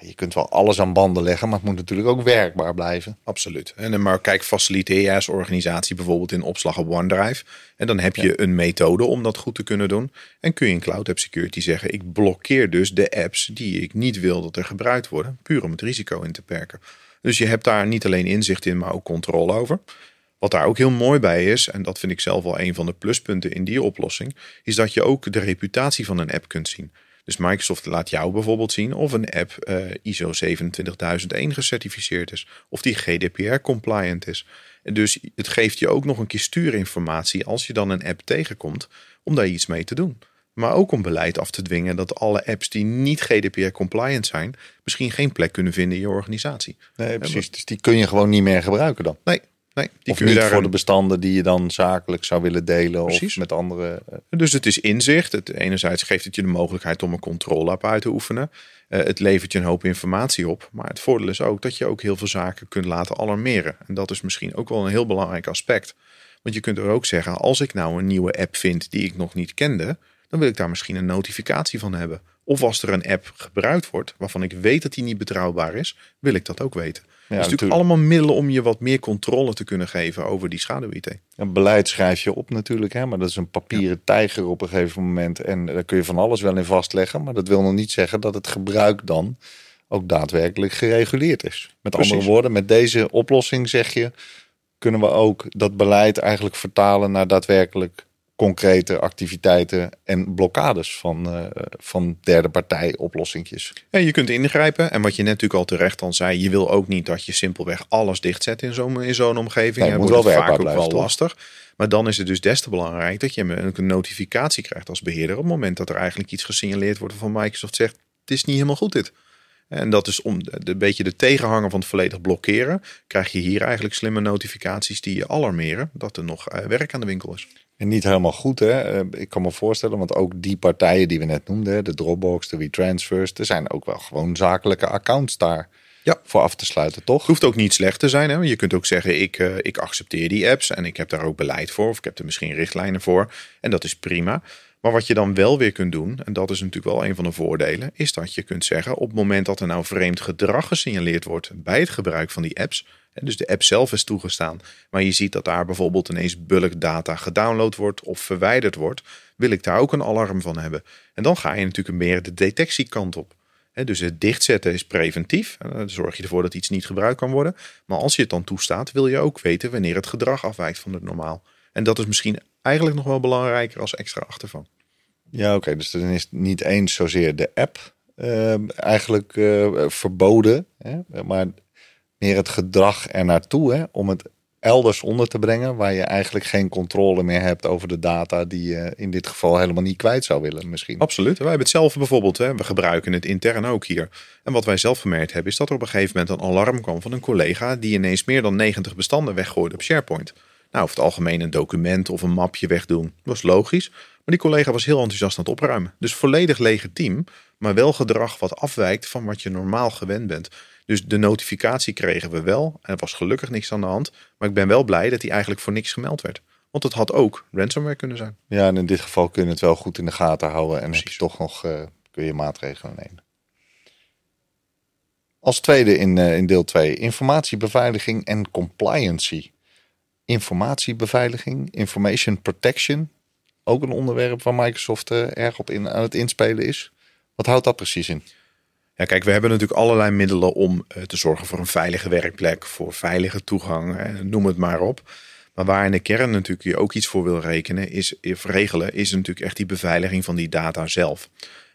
je kunt wel alles aan banden leggen, maar het moet natuurlijk ook werkbaar blijven. Absoluut. En maar kijk, faciliteer je als organisatie bijvoorbeeld in opslag op OneDrive. En dan heb je een methode om dat goed te kunnen doen. En kun je in Cloud App Security zeggen, ik blokkeer dus de apps die ik niet wil dat er gebruikt worden. Puur om het risico in te perken. Dus je hebt daar niet alleen inzicht in, maar ook controle over. Wat daar ook heel mooi bij is, en dat vind ik zelf wel een van de pluspunten in die oplossing, is dat je ook de reputatie van een app kunt zien. Dus Microsoft laat jou bijvoorbeeld zien of een app uh, ISO 27001 gecertificeerd is. Of die GDPR compliant is. En dus het geeft je ook nog een keer stuurinformatie als je dan een app tegenkomt om daar iets mee te doen. Maar ook om beleid af te dwingen dat alle apps die niet GDPR compliant zijn, misschien geen plek kunnen vinden in je organisatie. Nee, precies. Dus die kun je gewoon niet meer gebruiken dan. Nee, Nee, die of kun je niet voor de bestanden die je dan zakelijk zou willen delen of met andere. Eh, dus het is inzicht. Het, enerzijds geeft het je de mogelijkheid om een controle op uit te oefenen. Uh, het levert je een hoop informatie op. Maar het voordeel is ook dat je ook heel veel zaken kunt laten alarmeren. En dat is misschien ook wel een heel belangrijk aspect. Want je kunt er ook zeggen, als ik nou een nieuwe app vind die ik nog niet kende, dan wil ik daar misschien een notificatie van hebben. Of als er een app gebruikt wordt waarvan ik weet dat die niet betrouwbaar is, wil ik dat ook weten. Ja, dus natuurlijk allemaal middelen om je wat meer controle te kunnen geven over die schaduw-IT. Een beleid schrijf je op natuurlijk, hè, maar dat is een papieren tijger op een gegeven moment. En daar kun je van alles wel in vastleggen, maar dat wil nog niet zeggen dat het gebruik dan ook daadwerkelijk gereguleerd is. Met andere woorden, met deze oplossing zeg je, kunnen we ook dat beleid eigenlijk vertalen naar daadwerkelijk concrete activiteiten en blokkades van, uh, van derde partij oplossingjes. Ja, je kunt ingrijpen. En wat je net natuurlijk al terecht al zei, je wil ook niet dat je simpelweg alles dichtzet in zo'n in zo'n omgeving. Nee, moet wel vaak ook wel lastig. Maar dan is het dus des te belangrijk dat je een notificatie krijgt als beheerder op het moment dat er eigenlijk iets gesignaleerd wordt van Microsoft zegt, het is niet helemaal goed dit. En dat is om een beetje de tegenhanger van het volledig blokkeren. Krijg je hier eigenlijk slimme notificaties die je alarmeren dat er nog eh, werk aan de winkel is. En niet helemaal goed, hè? Eh, ik kan me voorstellen, want ook die partijen die we net noemden, de Dropbox, de WeTransfers, er zijn ook wel gewoon zakelijke accounts daar ja. voor af te sluiten, toch? Het hoeft ook niet slecht te zijn. Hè? Je kunt ook zeggen, ik, uh, ik accepteer die apps en ik heb daar ook beleid voor, of ik heb er misschien richtlijnen voor. En dat is prima. Maar wat je dan wel weer kunt doen, en dat is natuurlijk wel een van de voordelen, is dat je kunt zeggen op het moment dat er nou vreemd gedrag gesignaleerd wordt bij het gebruik van die apps, dus de app zelf is toegestaan, maar je ziet dat daar bijvoorbeeld ineens bulk data gedownload wordt of verwijderd wordt, wil ik daar ook een alarm van hebben. En dan ga je natuurlijk meer de detectiekant op. Dus het dichtzetten is preventief. Dan zorg je ervoor dat iets niet gebruikt kan worden. Maar als je het dan toestaat, wil je ook weten wanneer het gedrag afwijkt van het normaal. En dat is misschien eigenlijk nog wel belangrijker als extra achtervan. Ja, oké. Dus dan is niet eens zozeer de app eh, eigenlijk eh, verboden. Hè? Maar meer het gedrag er naartoe hè? om het elders onder te brengen waar je eigenlijk geen controle meer hebt over de data die je in dit geval helemaal niet kwijt zou willen misschien. Absoluut. Wij hebben het zelf bijvoorbeeld, hè, we gebruiken het intern ook hier. En wat wij zelf gemerkt hebben is dat er op een gegeven moment een alarm kwam van een collega die ineens meer dan 90 bestanden weggooide op SharePoint. Nou, over het algemeen een document of een mapje wegdoen, was logisch. Maar die collega was heel enthousiast aan het opruimen. Dus volledig legitiem, maar wel gedrag wat afwijkt van wat je normaal gewend bent. Dus de notificatie kregen we wel. En er was gelukkig niks aan de hand. Maar ik ben wel blij dat hij eigenlijk voor niks gemeld werd. Want het had ook ransomware kunnen zijn. Ja, en in dit geval kun je het wel goed in de gaten houden. En heb je toch nog uh, kun je maatregelen nemen. Als tweede in, uh, in deel 2, informatiebeveiliging en compliancy. Informatiebeveiliging, information protection. Ook een onderwerp waar Microsoft uh, erg op in, aan het inspelen is. Wat houdt dat precies in? Ja, kijk, we hebben natuurlijk allerlei middelen om uh, te zorgen voor een veilige werkplek, voor veilige toegang, noem het maar op. Maar waar in de kern natuurlijk je ook iets voor wil rekenen, is, of regelen, is natuurlijk echt die beveiliging van die data zelf.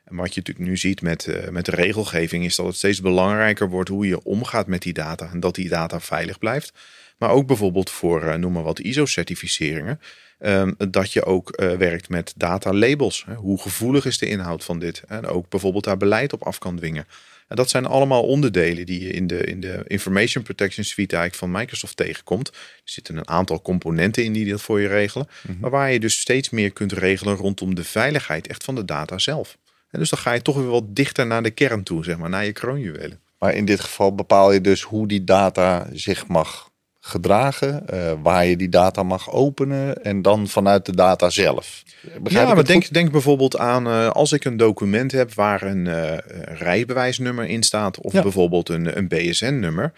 En wat je natuurlijk nu ziet met, uh, met de regelgeving, is dat het steeds belangrijker wordt hoe je omgaat met die data en dat die data veilig blijft. Maar ook bijvoorbeeld voor, uh, noem maar wat, ISO-certificeringen. Um, dat je ook uh, werkt met data labels. Hè. Hoe gevoelig is de inhoud van dit? En ook bijvoorbeeld daar beleid op af kan dwingen. En dat zijn allemaal onderdelen die je in de, in de Information Protection Suite eigenlijk van Microsoft tegenkomt. Er zitten een aantal componenten in die dat voor je regelen. Mm -hmm. Maar waar je dus steeds meer kunt regelen rondom de veiligheid echt van de data zelf. En dus dan ga je toch weer wat dichter naar de kern toe, zeg maar, naar je kroonjuwelen. Maar in dit geval bepaal je dus hoe die data zich mag gedragen, uh, waar je die data mag openen en dan vanuit de data zelf. Begrijp ja, maar denk, denk bijvoorbeeld aan uh, als ik een document heb waar een uh, rijbewijsnummer in staat of ja. bijvoorbeeld een, een BSN-nummer.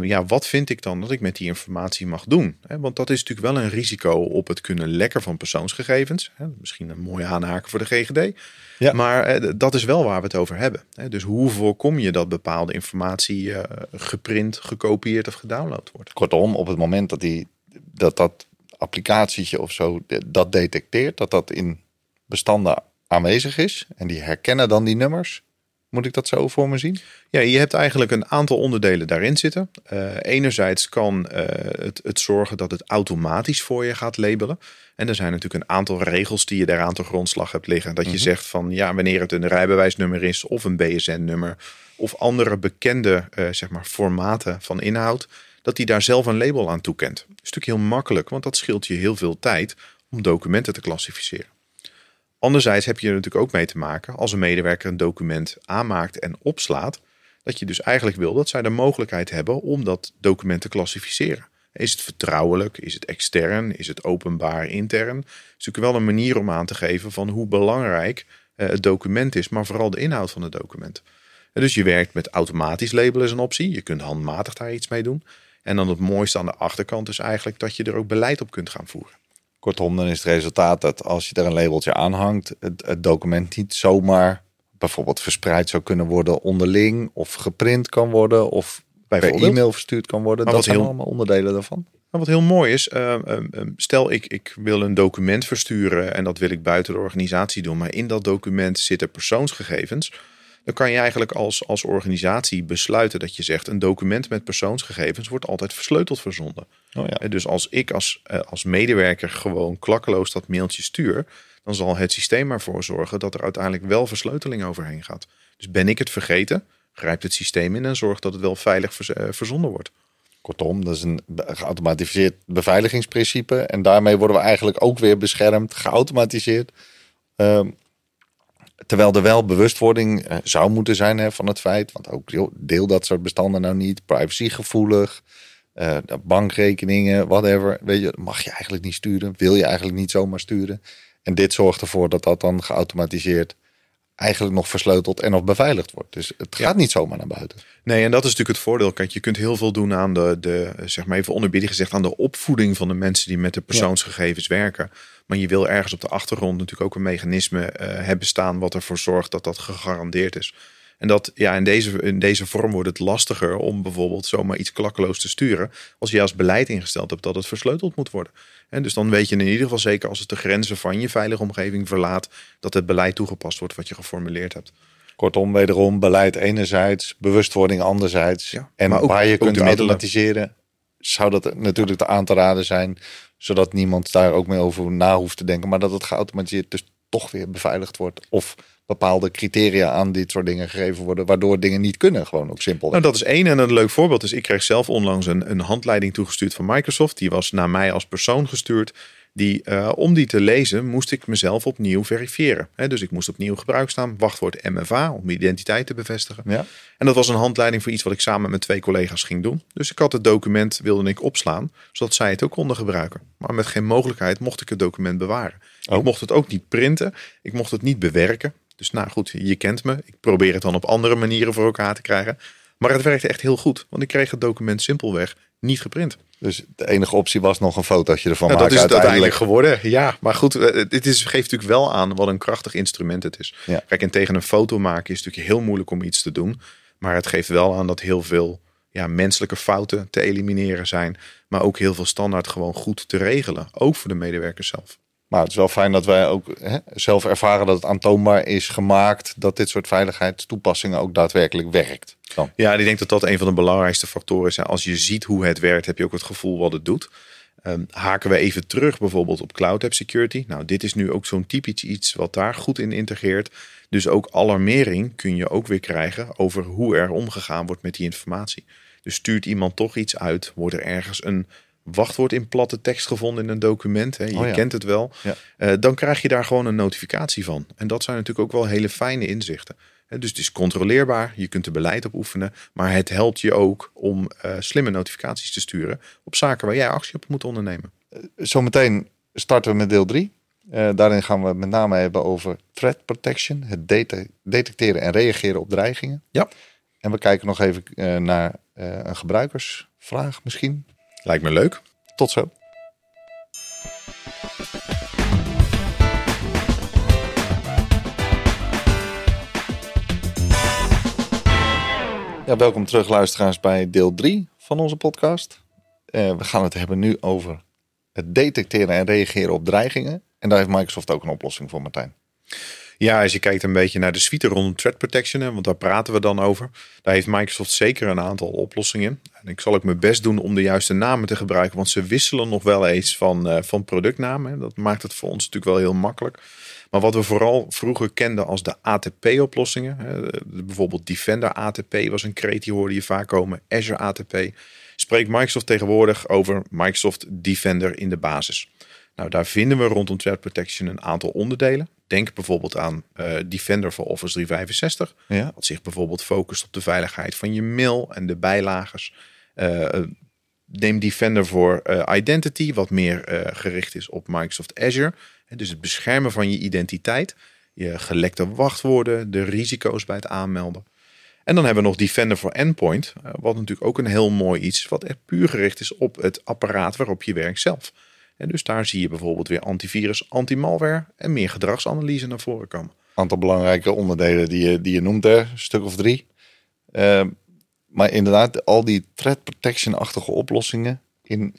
ja, wat vind ik dan dat ik met die informatie mag doen? Want dat is natuurlijk wel een risico op het kunnen lekken van persoonsgegevens. Misschien een mooie aanhaken voor de GGD. Ja. Maar dat is wel waar we het over hebben. Dus hoe voorkom je dat bepaalde informatie geprint, gekopieerd of gedownload wordt? Kortom, op het moment dat die, dat, dat applicatietje of zo dat detecteert, dat dat in bestanden aanwezig is en die herkennen dan die nummers. Moet ik dat zo voor me zien? Ja, je hebt eigenlijk een aantal onderdelen daarin zitten. Uh, enerzijds kan uh, het, het zorgen dat het automatisch voor je gaat labelen. En er zijn natuurlijk een aantal regels die je daaraan te grondslag hebt liggen. Dat je mm -hmm. zegt van ja, wanneer het een rijbewijsnummer is of een BSN-nummer of andere bekende uh, zeg maar formaten van inhoud, dat hij daar zelf een label aan toekent. Dat is natuurlijk heel makkelijk, want dat scheelt je heel veel tijd om documenten te klassificeren. Anderzijds heb je er natuurlijk ook mee te maken als een medewerker een document aanmaakt en opslaat, dat je dus eigenlijk wil dat zij de mogelijkheid hebben om dat document te klassificeren. Is het vertrouwelijk? Is het extern? Is het openbaar intern? Het is natuurlijk wel een manier om aan te geven van hoe belangrijk het document is, maar vooral de inhoud van het document. Dus je werkt met automatisch labelen is een optie. Je kunt handmatig daar iets mee doen. En dan het mooiste aan de achterkant is eigenlijk dat je er ook beleid op kunt gaan voeren. Kortom, dan is het resultaat dat als je er een labeltje aan hangt, het, het document niet zomaar bijvoorbeeld verspreid zou kunnen worden onderling of geprint kan worden of per e-mail verstuurd kan worden. Maar dat zijn heel, allemaal onderdelen daarvan. Maar wat heel mooi is, uh, uh, stel ik, ik wil een document versturen en dat wil ik buiten de organisatie doen, maar in dat document zitten persoonsgegevens dan kan je eigenlijk als, als organisatie besluiten dat je zegt: een document met persoonsgegevens wordt altijd versleuteld verzonden. Oh ja. Dus als ik als, eh, als medewerker gewoon klakkeloos dat mailtje stuur, dan zal het systeem ervoor zorgen dat er uiteindelijk wel versleuteling overheen gaat. Dus ben ik het vergeten, grijpt het systeem in en zorgt dat het wel veilig eh, verzonden wordt. Kortom, dat is een geautomatiseerd beveiligingsprincipe. En daarmee worden we eigenlijk ook weer beschermd, geautomatiseerd. Um, Terwijl er wel bewustwording uh, zou moeten zijn hè, van het feit. Want ook joh, deel dat soort bestanden nou niet. Privacygevoelig. Uh, bankrekeningen, whatever. Weet je, mag je eigenlijk niet sturen. Wil je eigenlijk niet zomaar sturen. En dit zorgt ervoor dat dat dan geautomatiseerd eigenlijk nog versleuteld en of beveiligd wordt. Dus het gaat ja. niet zomaar naar buiten. Nee, en dat is natuurlijk het voordeel. Kijk, je kunt heel veel doen aan de, de zeg maar even onderbiedig gezegd, aan de opvoeding van de mensen die met de persoonsgegevens ja. werken. Maar je wil ergens op de achtergrond natuurlijk ook een mechanisme uh, hebben staan wat ervoor zorgt dat dat gegarandeerd is. En dat ja, in deze, in deze vorm wordt het lastiger om bijvoorbeeld zomaar iets klakkeloos te sturen. Als je als beleid ingesteld hebt dat het versleuteld moet worden. En dus dan weet je in ieder geval zeker als het de grenzen van je veilige omgeving verlaat, dat het beleid toegepast wordt wat je geformuleerd hebt. Kortom, wederom beleid enerzijds, bewustwording anderzijds. Ja, en ook- waar je kunt automatiseren, zou dat natuurlijk te aan te raden zijn. Zodat niemand daar ook meer over na hoeft te denken. Maar dat het geautomatiseerd dus toch weer beveiligd wordt. Of bepaalde criteria aan dit soort dingen gegeven worden. Waardoor dingen niet kunnen, gewoon ook simpel. Nou, dat is één. En een leuk voorbeeld is, ik kreeg zelf onlangs een, een handleiding toegestuurd van Microsoft. Die was naar mij als persoon gestuurd. Die, eh, om die te lezen, moest ik mezelf opnieuw verifiëren. Dus ik moest opnieuw gebruiksnaam, wachtwoord MFA, om mijn identiteit te bevestigen. Ja? En dat was een handleiding voor iets wat ik samen met mijn twee collega's ging doen. Dus ik had het document, wilde ik opslaan, zodat zij het ook konden gebruiken. Maar met geen mogelijkheid mocht ik het document bewaren. Oh. Ik mocht het ook niet printen, ik mocht het niet bewerken. Dus nou goed, je kent me. Ik probeer het dan op andere manieren voor elkaar te krijgen. Maar het werkte echt heel goed, want ik kreeg het document simpelweg niet geprint. Dus de enige optie was nog een fotootje ervan Nou, dat maken is het uiteindelijk uiteindelijk. geworden. Ja, maar goed, eh, dit is, geeft natuurlijk wel aan wat een krachtig instrument het is. Ja. Kijk, en tegen een foto maken is natuurlijk heel moeilijk om iets te doen. Maar het geeft wel aan dat heel veel ja, menselijke fouten te elimineren zijn. Maar ook heel veel standaard gewoon goed te regelen. Ook voor de medewerkers zelf. Maar het is wel fijn dat wij ook hè, zelf ervaren dat het aantoonbaar is gemaakt. Dat dit soort veiligheidstoepassingen ook daadwerkelijk werkt. Dan. Ja, ik denk dat dat een van de belangrijkste factoren is. Als je ziet hoe het werkt, heb je ook het gevoel wat het doet. Ehm, haken we even terug bijvoorbeeld op Cloud App Security. Nou, dit is nu ook zo'n typisch iets wat daar goed in integreert. Dus ook alarmering kun je ook weer krijgen over hoe er omgegaan wordt met die informatie. Dus stuurt iemand toch iets uit, wordt er ergens een wachtwoord in platte tekst gevonden in een document. Hè, je Oh ja. kent het wel. Ja. Eh, dan krijg je daar gewoon een notificatie van. En dat zijn natuurlijk ook wel hele fijne inzichten. Hè, Dus het is controleerbaar, je kunt er beleid op oefenen, maar het helpt je ook om eh, slimme notificaties te sturen op zaken waar jij actie op moet ondernemen. Zometeen starten we met deel 3. daarin gaan we het met name hebben over threat protection. Het dete- detecteren en reageren op dreigingen. Ja. En we kijken nog even eh, naar eh, een gebruikersvraag misschien. Lijkt me leuk. Tot zo. Ja, welkom terug luisteraars bij deel 3 van onze podcast. Eh, we gaan het hebben nu over het detecteren en reageren op dreigingen. En daar heeft Microsoft ook een oplossing voor, Martijn. Ja, als je kijkt een beetje naar de suite rondom threat protection, hè, want daar praten we dan over. Daar heeft Microsoft zeker een aantal oplossingen. En ik zal ook mijn best doen om de juiste namen te gebruiken, want ze wisselen nog wel eens van, eh, van productnamen. Dat maakt het voor ons natuurlijk wel heel makkelijk. Maar wat we vooral vroeger kenden als de ATP-oplossingen, bijvoorbeeld Defender ATP was een kreet die hoorde je vaak komen, Azure ATP, spreekt Microsoft tegenwoordig over Microsoft Defender in de basis. Nou, daar vinden we rondom threat protection een aantal onderdelen. Denk bijvoorbeeld aan eh, Defender voor Office 365. Ja. Wat zich bijvoorbeeld focust op de veiligheid van je mail en de bijlagers. Eh, neem Defender voor eh, Identity, wat meer eh, gericht is op Microsoft Azure. Dus het beschermen van je identiteit, je gelekte wachtwoorden, de risico's bij het aanmelden. En dan hebben we nog Defender voor Endpoint, eh, wat natuurlijk ook een heel mooi iets, wat echt puur gericht is op het apparaat waarop je werkt zelf. En dus daar zie je bijvoorbeeld weer antivirus, anti-malware en meer gedragsanalyse naar voren komen. aantal belangrijke onderdelen die je, die je noemt, hè? een stuk of drie. Eh, maar inderdaad, al die threat protection-achtige oplossingen in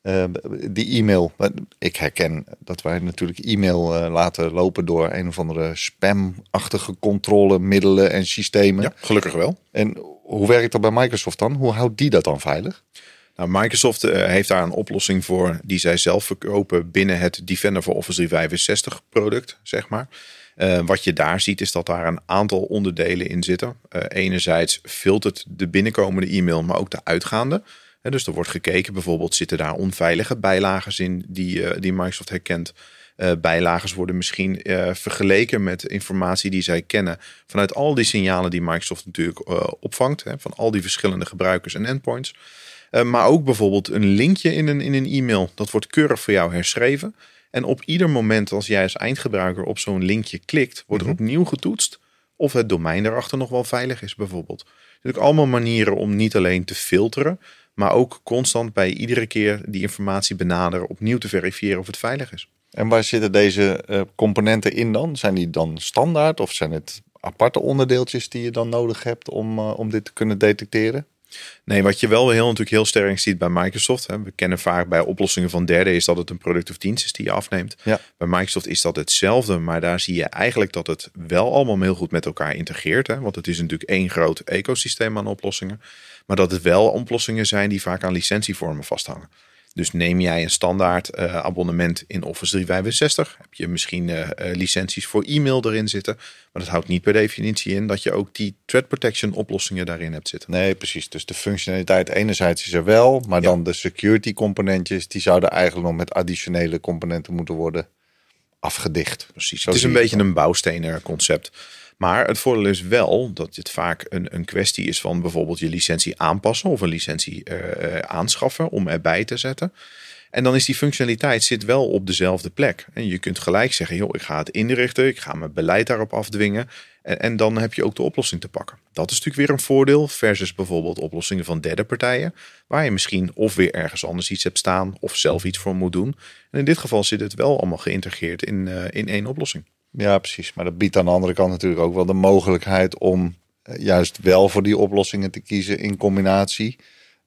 eh, die e-mail. Ik herken dat wij natuurlijk e-mail eh, laten lopen door een of andere spam-achtige controlemiddelen en systemen. Ja, gelukkig wel. En hoe werkt dat bij Microsoft dan? Hoe houdt die dat dan veilig? Nou, Microsoft eh, heeft daar een oplossing voor die zij zelf verkopen binnen het Defender voor Office 365 product, zeg maar. Eh, wat je daar ziet is dat daar een aantal onderdelen in zitten. Eh, enerzijds filtert de binnenkomende e-mail, maar ook de uitgaande. Dus er wordt gekeken, bijvoorbeeld zitten daar onveilige bijlagers in die, eh, die Microsoft herkent. Bijlagers worden misschien eh, vergeleken met informatie die zij kennen vanuit al die signalen die Microsoft natuurlijk opvangt, hè, van al die verschillende gebruikers en endpoints. Uh, maar ook bijvoorbeeld een linkje in een, in een e-mail. Dat wordt keurig voor jou herschreven. En op ieder moment als jij als eindgebruiker op zo'n linkje klikt, wordt er opnieuw getoetst of het domein daarachter nog wel veilig is bijvoorbeeld. Natuurlijk allemaal manieren om niet alleen te filteren, maar ook constant bij iedere keer die informatie benaderen opnieuw te verifiëren of het veilig is. En waar zitten deze eh, componenten in dan? Zijn die dan standaard of zijn het aparte onderdeeltjes die je dan nodig hebt om, eh, om dit te kunnen detecteren? Nee, wat je wel heel natuurlijk heel sterk ziet bij Microsoft. Hè, we kennen vaak bij oplossingen van derden is dat het een product of dienst is die je afneemt. Ja. Bij Microsoft is dat hetzelfde, maar daar zie je eigenlijk dat het wel allemaal heel goed met elkaar integreert. Hè, want het is natuurlijk één groot ecosysteem aan oplossingen. Maar dat het wel oplossingen zijn die vaak aan licentievormen vasthangen. Dus neem jij een standaard eh, abonnement in Office 365, heb je misschien uh, licenties voor e-mail erin zitten. Maar dat houdt niet per definitie in dat je ook die threat protection oplossingen daarin hebt zitten. Nee, precies. Dus de functionaliteit enerzijds is er wel, maar Ja. dan de security componentjes, die zouden eigenlijk nog met additionele componenten moeten worden afgedicht. Precies. Zo het is een beetje een bouwstenen concept. Maar het voordeel is wel dat het vaak een, een kwestie is van bijvoorbeeld je licentie aanpassen of een licentie eh, eh, aanschaffen om erbij te zetten. En dan is die functionaliteit zit wel op dezelfde plek. En je kunt gelijk zeggen, joh, ik ga het inrichten, ik ga mijn beleid daarop afdwingen. En, en dan heb je ook de oplossing te pakken. Dat is natuurlijk weer een voordeel versus bijvoorbeeld oplossingen van derde partijen. Waar je misschien of weer ergens anders iets hebt staan of zelf iets voor moet doen. En in dit geval zit het wel allemaal geïntegreerd in, eh, in één oplossing. Ja, precies. Maar dat biedt aan de andere kant natuurlijk ook wel de mogelijkheid om eh, juist wel voor die oplossingen te kiezen in combinatie.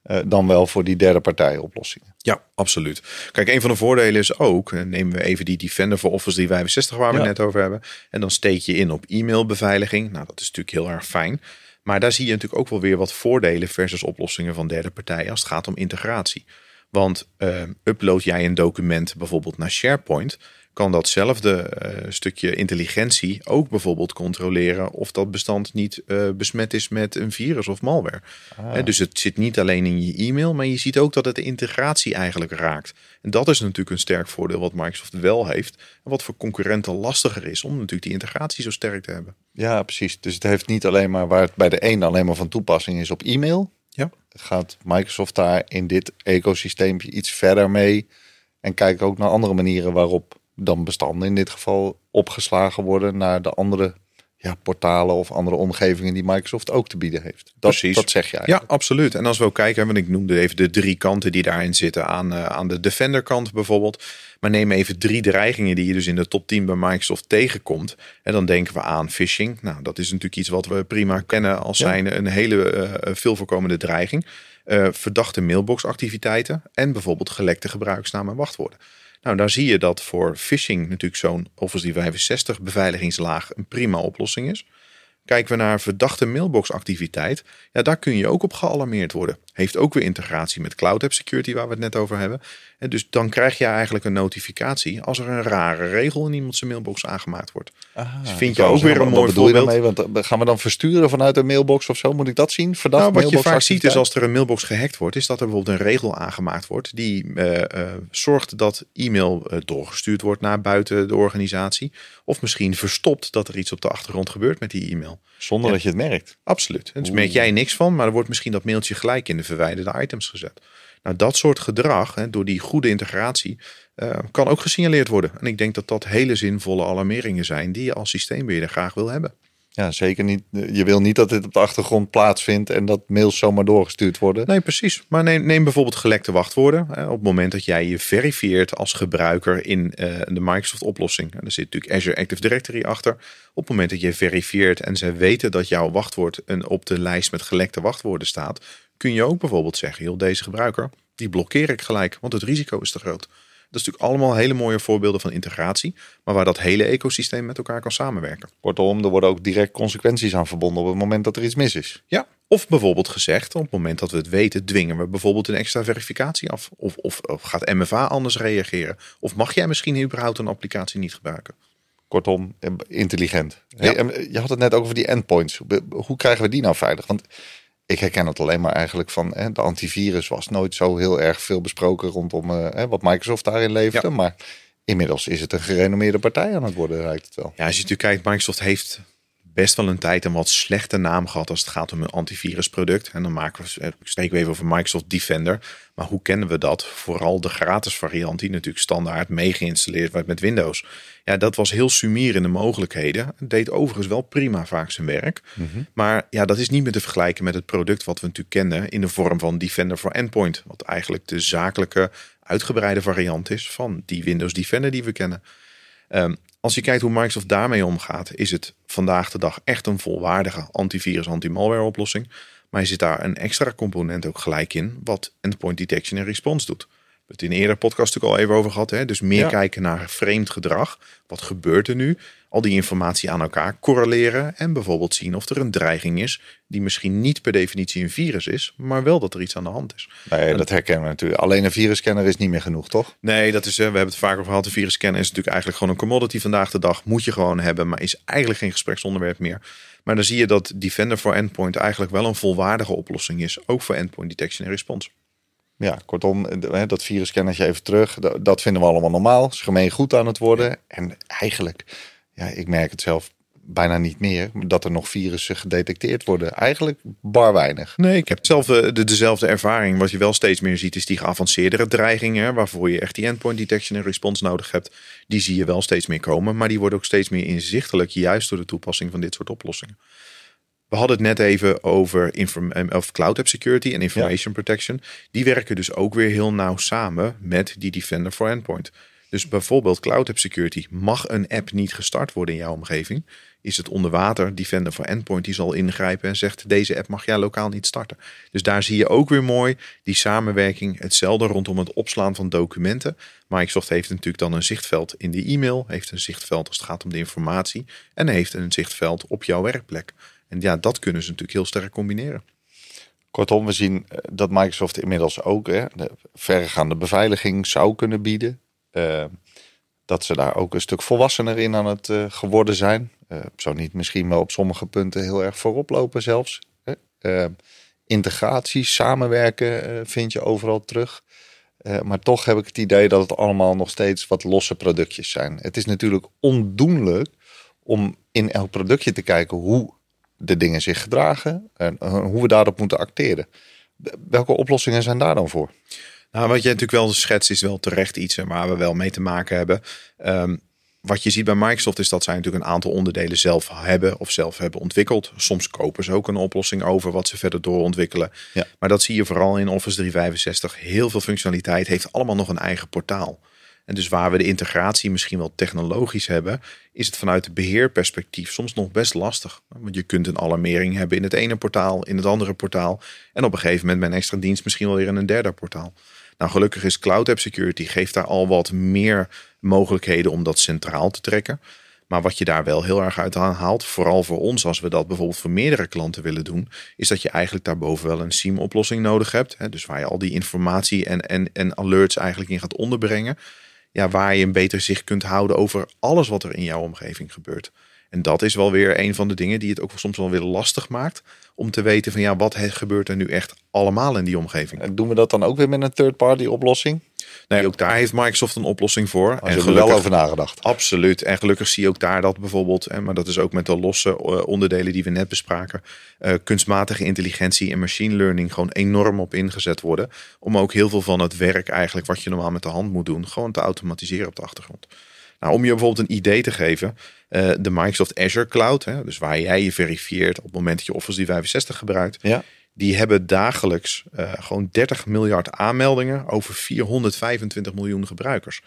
eh, dan wel voor die derde partij oplossingen. Ja, absoluut. Kijk, een van de voordelen is ook, eh, nemen we even die Defender voor Office 365 waar we Ja. het net over hebben. En dan steek je in op e-mailbeveiliging. Nou, dat is natuurlijk heel erg fijn. Maar daar zie je natuurlijk ook wel weer wat voordelen versus oplossingen van derde partijen als het gaat om integratie. Want upload jij een document bijvoorbeeld naar SharePoint, kan datzelfde eh, stukje intelligentie ook bijvoorbeeld controleren of dat bestand niet eh, besmet is met een virus of malware. Hè, dus het zit niet alleen in je e-mail, maar je ziet ook dat het de integratie eigenlijk raakt. En dat is natuurlijk een sterk voordeel wat Microsoft wel heeft. En wat voor concurrenten lastiger is om natuurlijk die integratie zo sterk te hebben. Ja, precies. Dus het heeft niet alleen maar waar het bij de een alleen maar van toepassing is op e-mail. Ja. Gaat Microsoft daar in dit ecosysteempje iets verder mee en kijkt ook naar andere manieren waarop dan bestanden in dit geval opgeslagen worden naar de andere ja, portalen of andere omgevingen die Microsoft ook te bieden heeft. Dat, Precies. dat zeg je eigenlijk. Ja, absoluut. En als we ook kijken, want ik noemde even de drie kanten die daarin zitten. Aan, eh, aan de Defender kant bijvoorbeeld. Maar neem even drie dreigingen die je dus in de top 10 bij Microsoft tegenkomt. En dan denken we aan phishing. Nou, dat is natuurlijk iets wat we prima kennen als Ja. zijn een hele eh, veel voorkomende dreiging. Eh, verdachte mailboxactiviteiten en bijvoorbeeld gelekte gebruiksnamen en wachtwoorden. Nou, daar zie je dat voor phishing natuurlijk zo'n Office 365 beveiligingslaag een prima oplossing is. Kijken we naar verdachte mailboxactiviteit, ja, daar kun je ook op gealarmeerd worden. Heeft ook weer integratie met Cloud App Security, waar we het net over hebben. En dus dan krijg je eigenlijk een notificatie als er een rare regel in iemand zijn mailbox aangemaakt wordt. Aha, Dus vind je ook weer een mooi voorbeeld? daarmee? Want eh, gaan we dan versturen vanuit een mailbox of zo? Moet ik dat zien? Verdacht Nou, wat je vaak ziet is als er een mailbox gehackt wordt, is dat er bijvoorbeeld een regel aangemaakt wordt die eh, eh, zorgt dat e-mail doorgestuurd wordt naar buiten de organisatie. Of misschien verstopt dat er iets op de achtergrond gebeurt met die e-mail. Zonder Ja. dat je het merkt. Absoluut. En dus Oeh. merk jij niks van, maar er wordt misschien dat mailtje gelijk in de verwijderde items gezet. Nou, dat soort gedrag, hè, door die goede integratie, eh, kan ook gesignaleerd worden. En ik denk dat dat hele zinvolle alarmeringen zijn die je als systeembeheerder graag wil hebben. Ja, zeker niet. Je wil niet dat dit op de achtergrond plaatsvindt en dat mails zomaar doorgestuurd worden. Nee, precies. Maar neem, neem bijvoorbeeld gelekte wachtwoorden. Hè, op het moment dat jij je verifieert als gebruiker in eh, de Microsoft-oplossing. En er zit natuurlijk Azure Active Directory achter. Op het moment dat je verifieert en ze weten dat jouw wachtwoord een, op de lijst met gelekte wachtwoorden staat, kun je ook bijvoorbeeld zeggen: joh, deze gebruiker, die blokkeer ik gelijk, want het risico is te groot. Dat is natuurlijk allemaal hele mooie voorbeelden van integratie, maar waar dat hele ecosysteem met elkaar kan samenwerken. Kortom, er worden ook direct consequenties aan verbonden op het moment dat er iets mis is. Ja, of bijvoorbeeld gezegd, op het moment dat we het weten, dwingen we bijvoorbeeld een extra verificatie af. Of, of, of gaat MFA anders reageren? Of mag jij misschien überhaupt een applicatie niet gebruiken? Kortom, eh, intelligent. Ja. Hey, en je had het net ook over die endpoints. Hoe krijgen we die nou veilig? Want ik herken het alleen maar eigenlijk van hè, de antivirus was nooit zo heel erg veel besproken rondom eh, hè, wat Microsoft daarin leverde. Ja. Maar inmiddels is het een gerenommeerde partij aan het worden, lijkt het wel. Ja, als je natuurlijk kijkt, Microsoft heeft best wel een tijd een wat slechte naam gehad als het gaat om een antivirusproduct. En dan maken we, eh, spreken we even over Microsoft Defender. Maar hoe kennen we dat? Vooral de gratis variant die natuurlijk standaard mee geïnstalleerd werd met Windows. Ja, dat was heel sumier in de mogelijkheden. Het deed overigens wel prima vaak zijn werk. Maar ja, dat is niet meer te vergelijken met het product wat we natuurlijk kennen in de vorm van Defender voor Endpoint. Wat eigenlijk de zakelijke uitgebreide variant is van die Windows Defender die we kennen. Ehm, als je kijkt hoe Microsoft daarmee omgaat, is het vandaag de dag echt een volwaardige antivirus, anti-malware oplossing. Maar je zit daar een extra component ook gelijk in, wat endpoint detection en response doet. We hebben het in een eerdere podcast natuurlijk al even over gehad. Hè? Dus meer Ja. kijken naar vreemd gedrag. Wat gebeurt er nu? Al die informatie aan elkaar correleren. En bijvoorbeeld zien of er een dreiging is. Die misschien niet per definitie een virus is. Maar wel dat er iets aan de hand is. Nee, dat herkennen we natuurlijk. Alleen een virusscanner is niet meer genoeg, toch? Nee, dat is, we hebben het vaak over gehad. De virusscanner is natuurlijk eigenlijk gewoon een commodity vandaag de dag. Moet je gewoon hebben, maar is eigenlijk geen gespreksonderwerp meer. Maar dan zie je dat Defender for Endpoint eigenlijk wel een volwaardige oplossing is. Ook voor endpoint detection en response. Ja, kortom, dat virusscannertje even terug. Dat, vinden we allemaal normaal. Is gemeen goed aan het worden. En eigenlijk, ja, ik merk het zelf bijna niet meer. Dat er nog virussen gedetecteerd worden. Eigenlijk bar weinig. Nee, ik heb zelf de, dezelfde ervaring. Wat je wel steeds meer ziet, is die geavanceerdere dreigingen. Waarvoor je echt die endpoint detection en response nodig hebt. Die zie je wel steeds meer komen. Maar die worden ook steeds meer inzichtelijk. Juist door de toepassing van dit soort oplossingen. We hadden het net even over eh, of cloud app security en information protection. Die werken dus ook weer heel nauw samen met die Defender for Endpoint. Dus bijvoorbeeld cloud app security. Mag een app niet gestart worden in jouw omgeving? Is het onder water Defender for Endpoint die zal ingrijpen en zegt deze app mag jij lokaal niet starten. Dus daar zie je ook weer mooi die samenwerking. Hetzelfde rondom het opslaan van documenten. Microsoft heeft natuurlijk dan een zichtveld in de e-mail, heeft een zichtveld als het gaat om de informatie en heeft een zichtveld op jouw werkplek. En ja, dat kunnen ze natuurlijk heel sterk combineren. Kortom, we zien eh, dat Microsoft inmiddels ook hè, de verregaande beveiliging zou kunnen bieden. Eh, dat ze daar ook een stuk volwassener in aan het eh, geworden zijn. Eh, zo niet misschien wel op sommige punten heel erg voorop lopen zelfs. Integratie, samenwerken vind je overal terug. Maar toch heb ik het idee dat het allemaal nog steeds wat losse productjes zijn. Het is natuurlijk ondoenlijk om in elk productje te kijken hoe de dingen zich gedragen en eh, hoe we daarop moeten acteren. Welke oplossingen zijn daar dan voor? Nou, wat je natuurlijk wel schetst is wel terecht iets waar we wel mee te maken hebben. Ehm, wat je ziet bij Microsoft is dat zij natuurlijk een aantal onderdelen zelf hebben of zelf hebben ontwikkeld. Soms kopen ze ook een oplossing over wat ze verder doorontwikkelen. Ja. Maar dat zie je vooral in Office 365. Heel veel functionaliteit heeft allemaal nog een eigen portaal. En dus waar we de integratie misschien wel technologisch hebben, is het vanuit het beheerperspectief soms nog best lastig. Want je kunt een alarmering hebben in het ene portaal, in het andere portaal. En op een gegeven moment met een extra dienst misschien wel weer in een derde portaal. Nou, gelukkig is Cloud App Security geeft daar al wat meer mogelijkheden om dat centraal te trekken. Maar wat je daar wel heel erg uit haalt, vooral voor ons als we dat bijvoorbeeld voor meerdere klanten willen doen, is dat je eigenlijk daarboven wel een SIEM-oplossing nodig hebt. Hè? Dus waar je al die informatie en, en, en alerts eigenlijk in gaat onderbrengen. Ja, waar je een beter zicht kunt houden over alles wat er in jouw omgeving gebeurt. En dat is wel weer een van de dingen die het ook soms wel weer lastig maakt om te weten van ja, wat gebeurt er nu echt allemaal in die omgeving. En doen we dat dan ook weer met een third-party oplossing? Nee, ook daar heeft Microsoft een oplossing voor. Hebben we er wel over nagedacht. Absoluut. En gelukkig zie je ook daar dat bijvoorbeeld, maar dat is ook met de losse eh, onderdelen die we net bespraken, eh, kunstmatige intelligentie en machine learning gewoon enorm op ingezet worden. Om ook heel veel van het werk eigenlijk wat je normaal met de hand moet doen, gewoon te automatiseren op de achtergrond. Nou, om je bijvoorbeeld een idee te geven, eh, de Microsoft Azure Cloud, hè, dus waar jij je verifieert op het moment dat je Office 365 gebruikt, Ja. die hebben dagelijks eh, gewoon 30 miljard aanmeldingen over 425 miljoen gebruikers.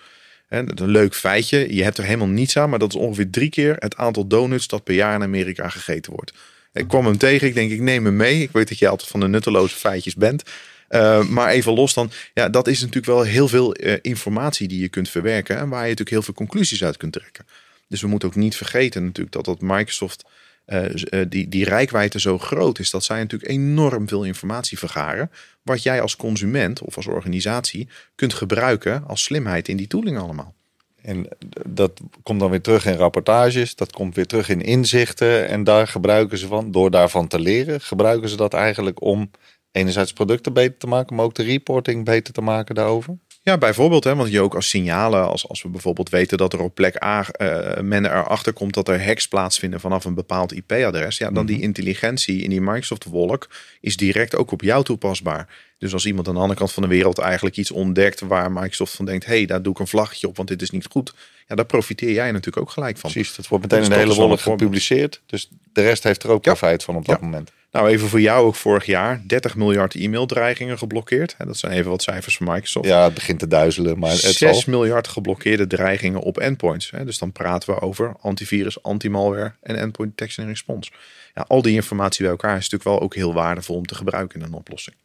En een leuk feitje. Je hebt er helemaal niets aan, maar dat is ongeveer drie keer het aantal donuts dat per jaar in Amerika gegeten wordt. Ik kwam hem tegen. Ik denk, ik neem hem mee. Ik weet dat je altijd van de nutteloze feitjes bent. Uh, maar even los dan, ja, dat is natuurlijk wel heel veel uh, informatie die je kunt verwerken en waar je natuurlijk heel veel conclusies uit kunt trekken. Dus we moeten ook niet vergeten natuurlijk dat dat Microsoft uh, die, die rijkwijde zo groot is dat zij natuurlijk enorm veel informatie vergaren, wat jij als consument of als organisatie kunt gebruiken als slimheid in die tooling allemaal. En dat komt dan weer terug in rapportages, dat komt weer terug in inzichten en daar gebruiken ze van, door daarvan te leren, gebruiken ze dat eigenlijk om enerzijds producten beter te maken, maar ook de reporting beter te maken daarover? Ja, bijvoorbeeld, hè, want je ook als signalen, als, als we bijvoorbeeld weten dat er op plek A uh, men erachter komt dat er hacks plaatsvinden vanaf een bepaald IP-adres, ja, dan mm -hmm. die intelligentie in die Microsoft-wolk is direct ook op jou toepasbaar. Dus als iemand aan de andere kant van de wereld eigenlijk iets ontdekt waar Microsoft van denkt, hé, hey, daar doe ik een vlaggetje op, want dit is niet goed. Ja, daar profiteer jij natuurlijk ook gelijk van. Precies, dat wordt meteen dus in de hele wolk gepubliceerd. Dus de rest heeft er ook ja. profijt van op dat ja. moment. Nou, even voor jou ook vorig jaar 30 miljard e-maildreigingen geblokkeerd. Dat zijn even wat cijfers van Microsoft. Ja, het begint te duizelen, maar het 6 miljard geblokkeerde dreigingen op endpoints. Dus dan praten we over antivirus, anti-malware en endpoint detection en response. Ja, al die informatie bij elkaar is natuurlijk wel ook heel waardevol om te gebruiken in een oplossing.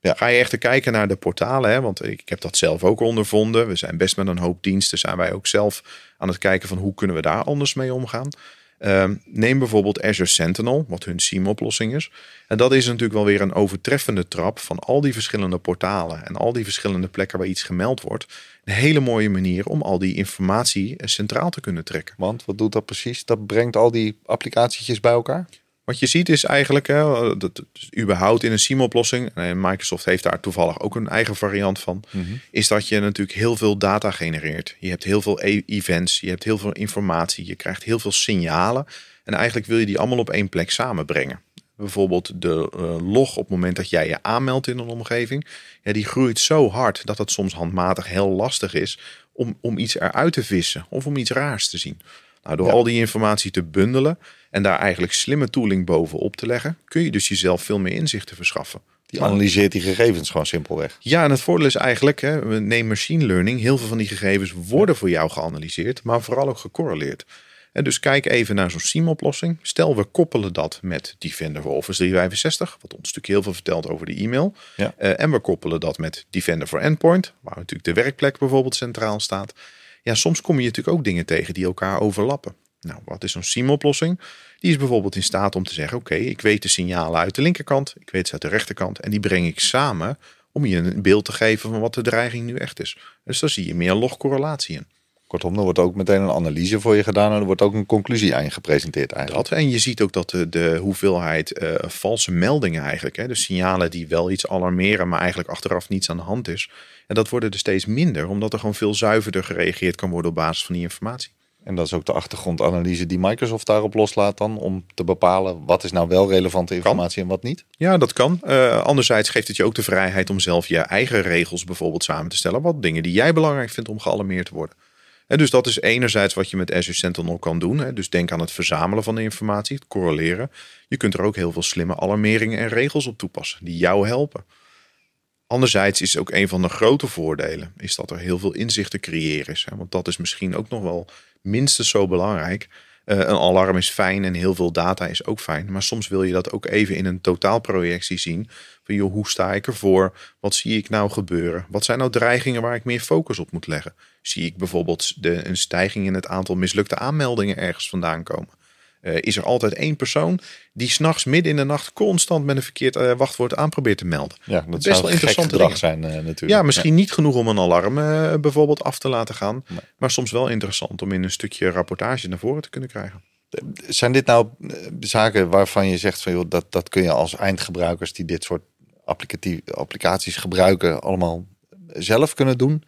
Ja. Ga je echt kijken naar de portalen, hè? want ik, ik heb dat zelf ook ondervonden. We zijn best met een hoop diensten, zijn wij ook zelf aan het kijken van hoe kunnen we daar anders mee omgaan. Ehm, neem bijvoorbeeld Azure Sentinel, wat hun SIEM-oplossing is. En dat is natuurlijk wel weer een overtreffende trap van al die verschillende portalen en al die verschillende plekken waar iets gemeld wordt. Een hele mooie manier om al die informatie centraal te kunnen trekken. Want wat doet dat precies? Dat brengt al die applicatietjes bij elkaar? Wat je ziet is eigenlijk, hè, dat, überhaupt in een SIEM-oplossing, en Microsoft heeft daar toevallig ook een eigen variant van, mhm. is dat je natuurlijk heel veel data genereert. Je hebt heel veel e- events, je hebt heel veel informatie, je krijgt heel veel signalen. En eigenlijk wil je die allemaal op één plek samenbrengen. Bijvoorbeeld de uh, log op het moment dat jij je aanmeldt in een omgeving. Ja, die groeit zo hard dat het soms handmatig heel lastig is om, om iets eruit te vissen of om iets raars te zien. Nou, door al die informatie te bundelen en daar eigenlijk slimme tooling bovenop te leggen, kun je dus jezelf veel meer inzichten verschaffen. Die analyseert die gegevens gewoon simpelweg. Ja, en het voordeel is eigenlijk, hè, we nemen machine learning, heel veel van die gegevens worden voor jou geanalyseerd, maar vooral ook gecorreleerd. En dus kijk even naar zo'n SIEM-oplossing. Stel, we koppelen dat met Defender voor Office 365, wat ons natuurlijk heel veel vertelt over de e-mail. Ja. Uh, en we koppelen dat met Defender for Endpoint, waar natuurlijk de werkplek bijvoorbeeld centraal staat. Ja, soms kom je natuurlijk ook dingen tegen die elkaar overlappen. Nou, wat is zo'n SIEM-oplossing? Die is bijvoorbeeld in staat om te zeggen: Oké, ik weet de signalen uit de linkerkant, ik weet ze uit de rechterkant, en die breng ik samen om je een beeld te geven van wat de dreiging nu echt is. Dus daar zie je meer logcorrelatie in. Kortom, er wordt ook meteen een analyse voor je gedaan en er wordt ook een conclusie aan je gepresenteerd eigenlijk. Dat, en je ziet ook dat de, de hoeveelheid uh, valse meldingen eigenlijk, hè, dus signalen die wel iets alarmeren, maar eigenlijk achteraf niets aan de hand is. En dat worden er steeds minder, omdat er gewoon veel zuiverder gereageerd kan worden op basis van die informatie. En dat is ook de achtergrondanalyse die Microsoft daarop loslaat dan om te bepalen wat is nou wel relevante informatie en wat niet? Ja, dat kan. Uh, anderzijds geeft het je ook de vrijheid om zelf je eigen regels bijvoorbeeld samen te stellen. Wat dingen die jij belangrijk vindt om gealarmeerd te worden. Dus dat is enerzijds wat je met Azure Sentinel kan doen. Hè. Dus denk aan het verzamelen van de informatie, het correleren. Je kunt er ook heel veel slimme alarmeringen en regels op toepassen die jou helpen. Anderzijds is ook een van de grote voordelen is dat er heel veel inzicht te creëren is. Hè? Want dat is misschien ook nog wel minstens zo belangrijk. Uh, een alarm is fijn en heel veel data is ook fijn. Maar soms wil je dat ook even in een totaalprojectie zien. Van joh, hoe sta ik ervoor? Wat zie ik nou gebeuren? Wat zijn nou dreigingen waar ik meer focus op moet leggen? Zie ik bijvoorbeeld de, een stijging in het aantal mislukte aanmeldingen ergens vandaan komen? Uh, is er altijd één persoon die s'nachts midden in de nacht constant met een verkeerd uh, wachtwoord aan probeert te melden. Ja, dat Best zou wel interessant gedrag zijn uh, natuurlijk. Ja, misschien niet genoeg om een alarm bijvoorbeeld af te laten gaan. Maar soms wel interessant om in een stukje rapportage naar voren te kunnen krijgen. Zijn dit nou zaken waarvan je zegt van joh, dat, dat kun je als eindgebruikers die dit soort applicaties gebruiken allemaal zelf kunnen doen?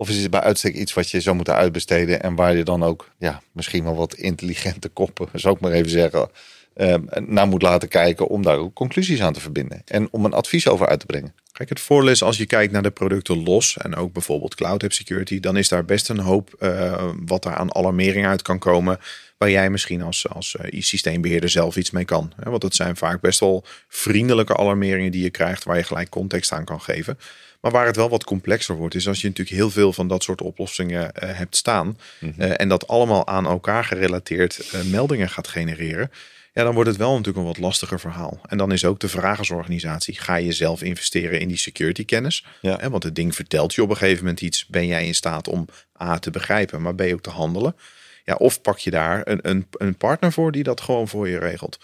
Of is het bij uitstek iets wat je zou moeten uitbesteden en waar je dan ook ja, misschien wel wat intelligente koppen, zou ik maar even zeggen, uh, naar moet laten kijken om daar ook conclusies aan te verbinden en om een advies over uit te brengen? Kijk, het voordeel als je kijkt naar de producten los en ook bijvoorbeeld Cloud App Security, dan is daar best een hoop uh, wat er aan alarmering uit kan komen. Waar jij misschien als, als uh, systeembeheerder zelf iets mee kan. Want het zijn vaak best wel vriendelijke alarmeringen die je krijgt, waar je gelijk context aan kan geven. Maar waar het wel wat complexer wordt, is als je natuurlijk heel veel van dat soort oplossingen uh, hebt staan. Mhm. uh, en dat allemaal aan elkaar gerelateerd uh, meldingen gaat genereren. Ja, dan wordt het wel natuurlijk een wat lastiger verhaal. En dan is ook de vraag als organisatie: ga je zelf investeren in die security kennis? Ja. want het ding vertelt je op een gegeven moment iets. Ben jij in staat om A te begrijpen, maar B ook te handelen? Ja, of pak je daar een, een, een partner voor die dat gewoon voor je regelt.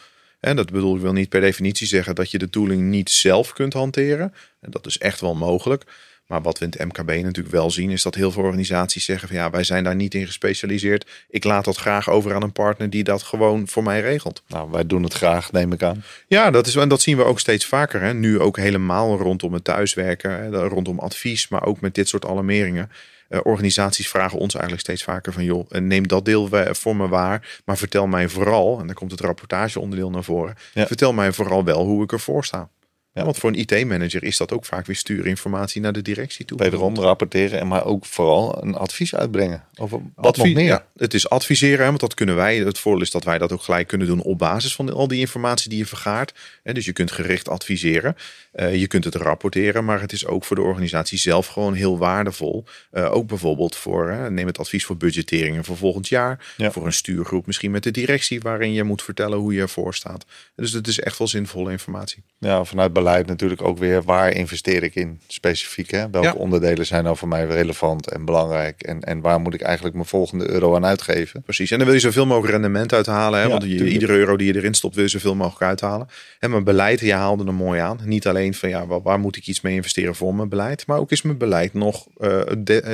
En dat bedoel ik wil niet per definitie zeggen dat je de tooling niet zelf kunt hanteren. En dat is echt wel mogelijk. Maar wat we in het MKB natuurlijk wel zien, is dat heel veel organisaties zeggen van ja, wij zijn daar niet in gespecialiseerd. Ik laat dat graag over aan een partner die dat gewoon voor mij regelt. Nou, wij doen het graag, neem ik aan. Ja, dat, is, en dat zien we ook steeds vaker. Hè. Nu ook helemaal rondom het thuiswerken, hè, rondom advies, maar ook met dit soort alarmeringen. Uh, organisaties vragen ons eigenlijk steeds vaker van joh, eh, neem dat deel voor me waar, maar vertel mij vooral, en dan komt het rapportageonderdeel naar voren, vertel mij vooral wel hoe ik ervoor sta. Ja, want voor een IT-manager is dat ook vaak weer sturen informatie naar de directie toe. Wederom rapporteren en maar ook vooral een advies uitbrengen over wat nog meer. Ja, het is adviseren, want dat kunnen wij. Het voordeel is dat wij dat ook gelijk kunnen doen op basis van al die informatie die je vergaart. En dus je kunt gericht adviseren. Uh, je kunt het rapporteren, maar het is ook voor de organisatie zelf gewoon heel waardevol. Uh, ook bijvoorbeeld voor, uh, neem het advies voor budgetteringen voor volgend jaar. Ja. Voor een stuurgroep misschien met de directie waarin je moet vertellen hoe je ervoor staat. Dus het is echt wel zinvolle informatie. Ja, vanuit beleid natuurlijk ook weer waar investeer ik in specifiek. Hè? Welke onderdelen zijn nou voor mij relevant en belangrijk? En, en waar moet ik eigenlijk mijn volgende euro aan uitgeven? Precies, en dan wil je zoveel mogelijk rendement uithalen. Hè? Want je, iedere euro die je erin stopt, wil je zoveel mogelijk uithalen. En mijn beleid, je haalde er mooi aan. Niet alleen van ja, waar, waar moet ik iets mee investeren voor mijn beleid, maar ook is mijn beleid nog uh,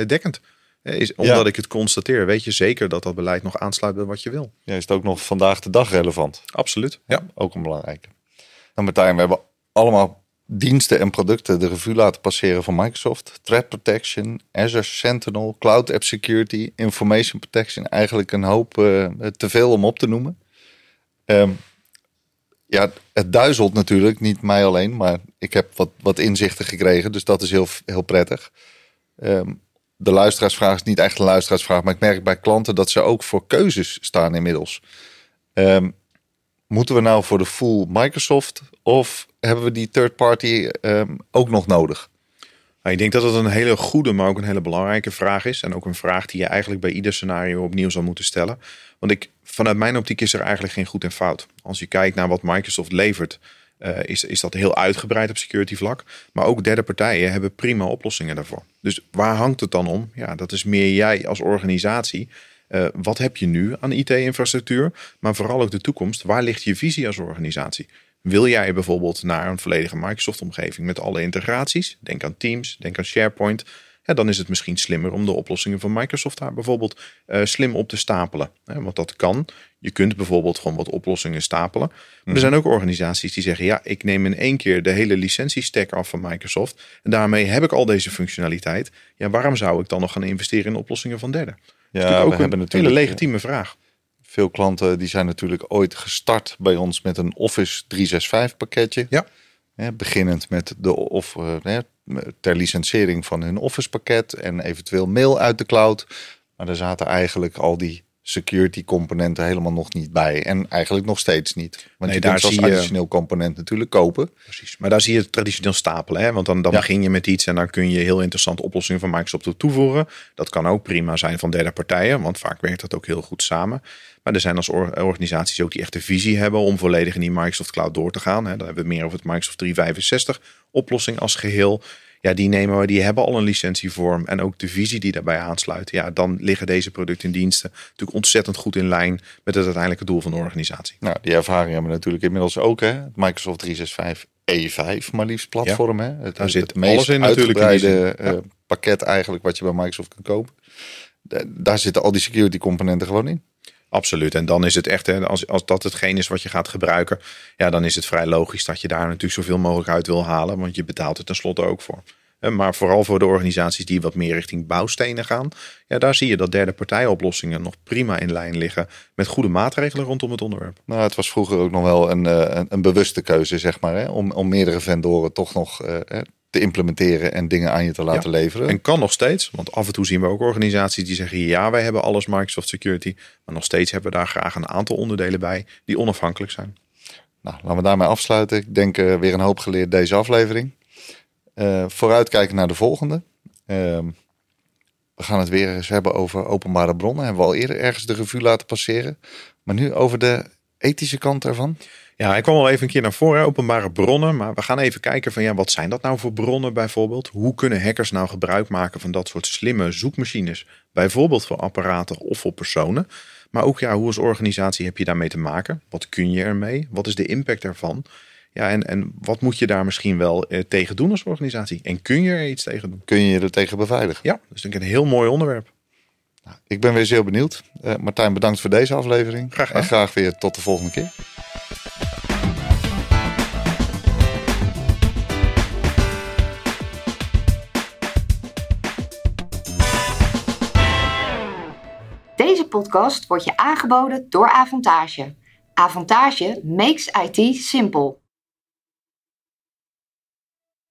dekkend. Is, omdat ik het constateer, weet je zeker dat dat beleid nog aansluit bij wat je wil. Ja, is het ook nog vandaag de dag relevant? Absoluut. Ja, ook een belangrijke. Nou, Martijn, we hebben allemaal diensten en producten de revue laten passeren van Microsoft. Threat Protection, Azure Sentinel, Cloud App Security, Information Protection. Eigenlijk een hoop uh, te veel om op te noemen. Um, ja, het duizelt natuurlijk, niet mij alleen, maar ik heb wat, wat inzichten gekregen, dus dat is heel, heel prettig. Um, de luisteraarsvraag is niet echt een luisteraarsvraag, maar ik merk bij klanten dat ze ook voor keuzes staan inmiddels. Um, moeten we nou voor de full Microsoft of hebben we die third party um, ook nog nodig? Nou, ik denk dat het een hele goede, maar ook een hele belangrijke vraag is. En ook een vraag die je eigenlijk bij ieder scenario opnieuw zou moeten stellen. Want ik, vanuit mijn optiek is er eigenlijk geen goed en fout. Als je kijkt naar wat Microsoft levert, uh, is, is dat heel uitgebreid op security vlak. Maar ook derde partijen hebben prima oplossingen daarvoor. Dus waar hangt het dan om? Ja, dat is meer jij als organisatie. Uh, wat heb je nu aan IT-infrastructuur? Maar vooral ook de toekomst. Waar ligt je visie als organisatie? Wil jij bijvoorbeeld naar een volledige Microsoft-omgeving met alle integraties? Denk aan Teams, denk aan SharePoint. Ja, dan is het misschien slimmer om de oplossingen van Microsoft daar bijvoorbeeld uh, slim op te stapelen. want dat kan. Je kunt bijvoorbeeld gewoon wat oplossingen stapelen. Maar er mhm. zijn ook organisaties die zeggen: ja, ik neem in één keer de hele licentiestack af van Microsoft. En daarmee heb ik al deze functionaliteit. Ja, waarom zou ik dan nog gaan investeren in oplossingen van derden? Ja, dat is ook we een hele eh, legitieme vraag. Veel klanten die zijn natuurlijk ooit gestart bij ons met een Office 365 pakketje. Ja. beginnend met de of, uh, ter licentiëring van hun Office pakket en eventueel mail uit de cloud. Maar er zaten eigenlijk al die security componenten helemaal nog niet bij. En eigenlijk nog steeds niet. Want nee, je daar kunt als additioneel component natuurlijk kopen. Precies. Maar daar zie je het traditioneel stapelen. Hè? Want dan, dan begin je met iets en dan kun je heel interessante oplossingen van Microsoft toevoegen. Dat kan ook prima zijn van derde partijen. Want vaak werkt dat ook heel goed samen. Maar er zijn als organisaties ook die echt de visie hebben om volledig in die Microsoft Cloud door te gaan. Hè? Dan hebben we meer over het Microsoft 365 oplossing als geheel ja, die nemen we, die hebben al een licentievorm en ook de visie die daarbij aansluit. Ja, dan liggen deze producten en diensten natuurlijk ontzettend goed in lijn met het uiteindelijke doel van de organisatie. Nou, die ervaring hebben we natuurlijk inmiddels ook, hè? Microsoft 365 E5, maar liefst platform, hè? Het, Daar zit het meest alles in natuurlijk. In uh, pakket eigenlijk wat je bij Microsoft kan kopen. Daar zitten al die security componenten gewoon in. Absoluut. En dan is het echt, hè, als, als dat hetgeen is wat je gaat gebruiken, ja, dan is het vrij logisch dat je daar natuurlijk zoveel mogelijk uit wil halen, want je betaalt er tenslotte ook voor. Maar vooral voor de organisaties die wat meer richting bouwstenen gaan, ja, daar zie je dat derde partijoplossingen nog prima in lijn liggen met goede maatregelen rondom het onderwerp. Nou, het was vroeger ook nog wel een, eh, een, een bewuste keuze, zeg maar, hè, om, om meerdere vendoren toch nog uh, te implementeren en dingen aan je te laten leveren. En kan nog steeds, want af en toe zien we ook organisaties die zeggen: ja, wij hebben alles Microsoft Security, maar nog steeds hebben we daar graag een aantal onderdelen bij die onafhankelijk zijn. Nou, laten we daarmee afsluiten. Ik denk uh, weer een hoop geleerd deze aflevering. Uh, vooruitkijken naar de volgende. Uh, we gaan het weer eens hebben over openbare bronnen. Hebben we al eerder ergens de revue laten passeren. Maar nu over de ethische kant ervan. Ja, ik kwam al even een keer naar voren, openbare bronnen. Maar we gaan even kijken van ja, wat zijn dat nou voor bronnen bijvoorbeeld? Hoe kunnen hackers nou gebruik maken van dat soort slimme zoekmachines? Bijvoorbeeld voor apparaten of voor personen. Maar ook ja, hoe als organisatie heb je daarmee te maken? Wat kun je ermee? Wat is de impact ervan? Ja, en, en wat moet je daar misschien wel eh, tegen doen als organisatie? En kun je er iets tegen doen? Kun je er tegen beveiligen? Ja, dat is denk ik een heel mooi onderwerp. Nou, ik ben weer zeer benieuwd. Uh, Martijn, bedankt voor deze aflevering. Graag En graag weer tot de volgende keer. Podcast wordt je aangeboden door Avantage. Avantage makes IT simple.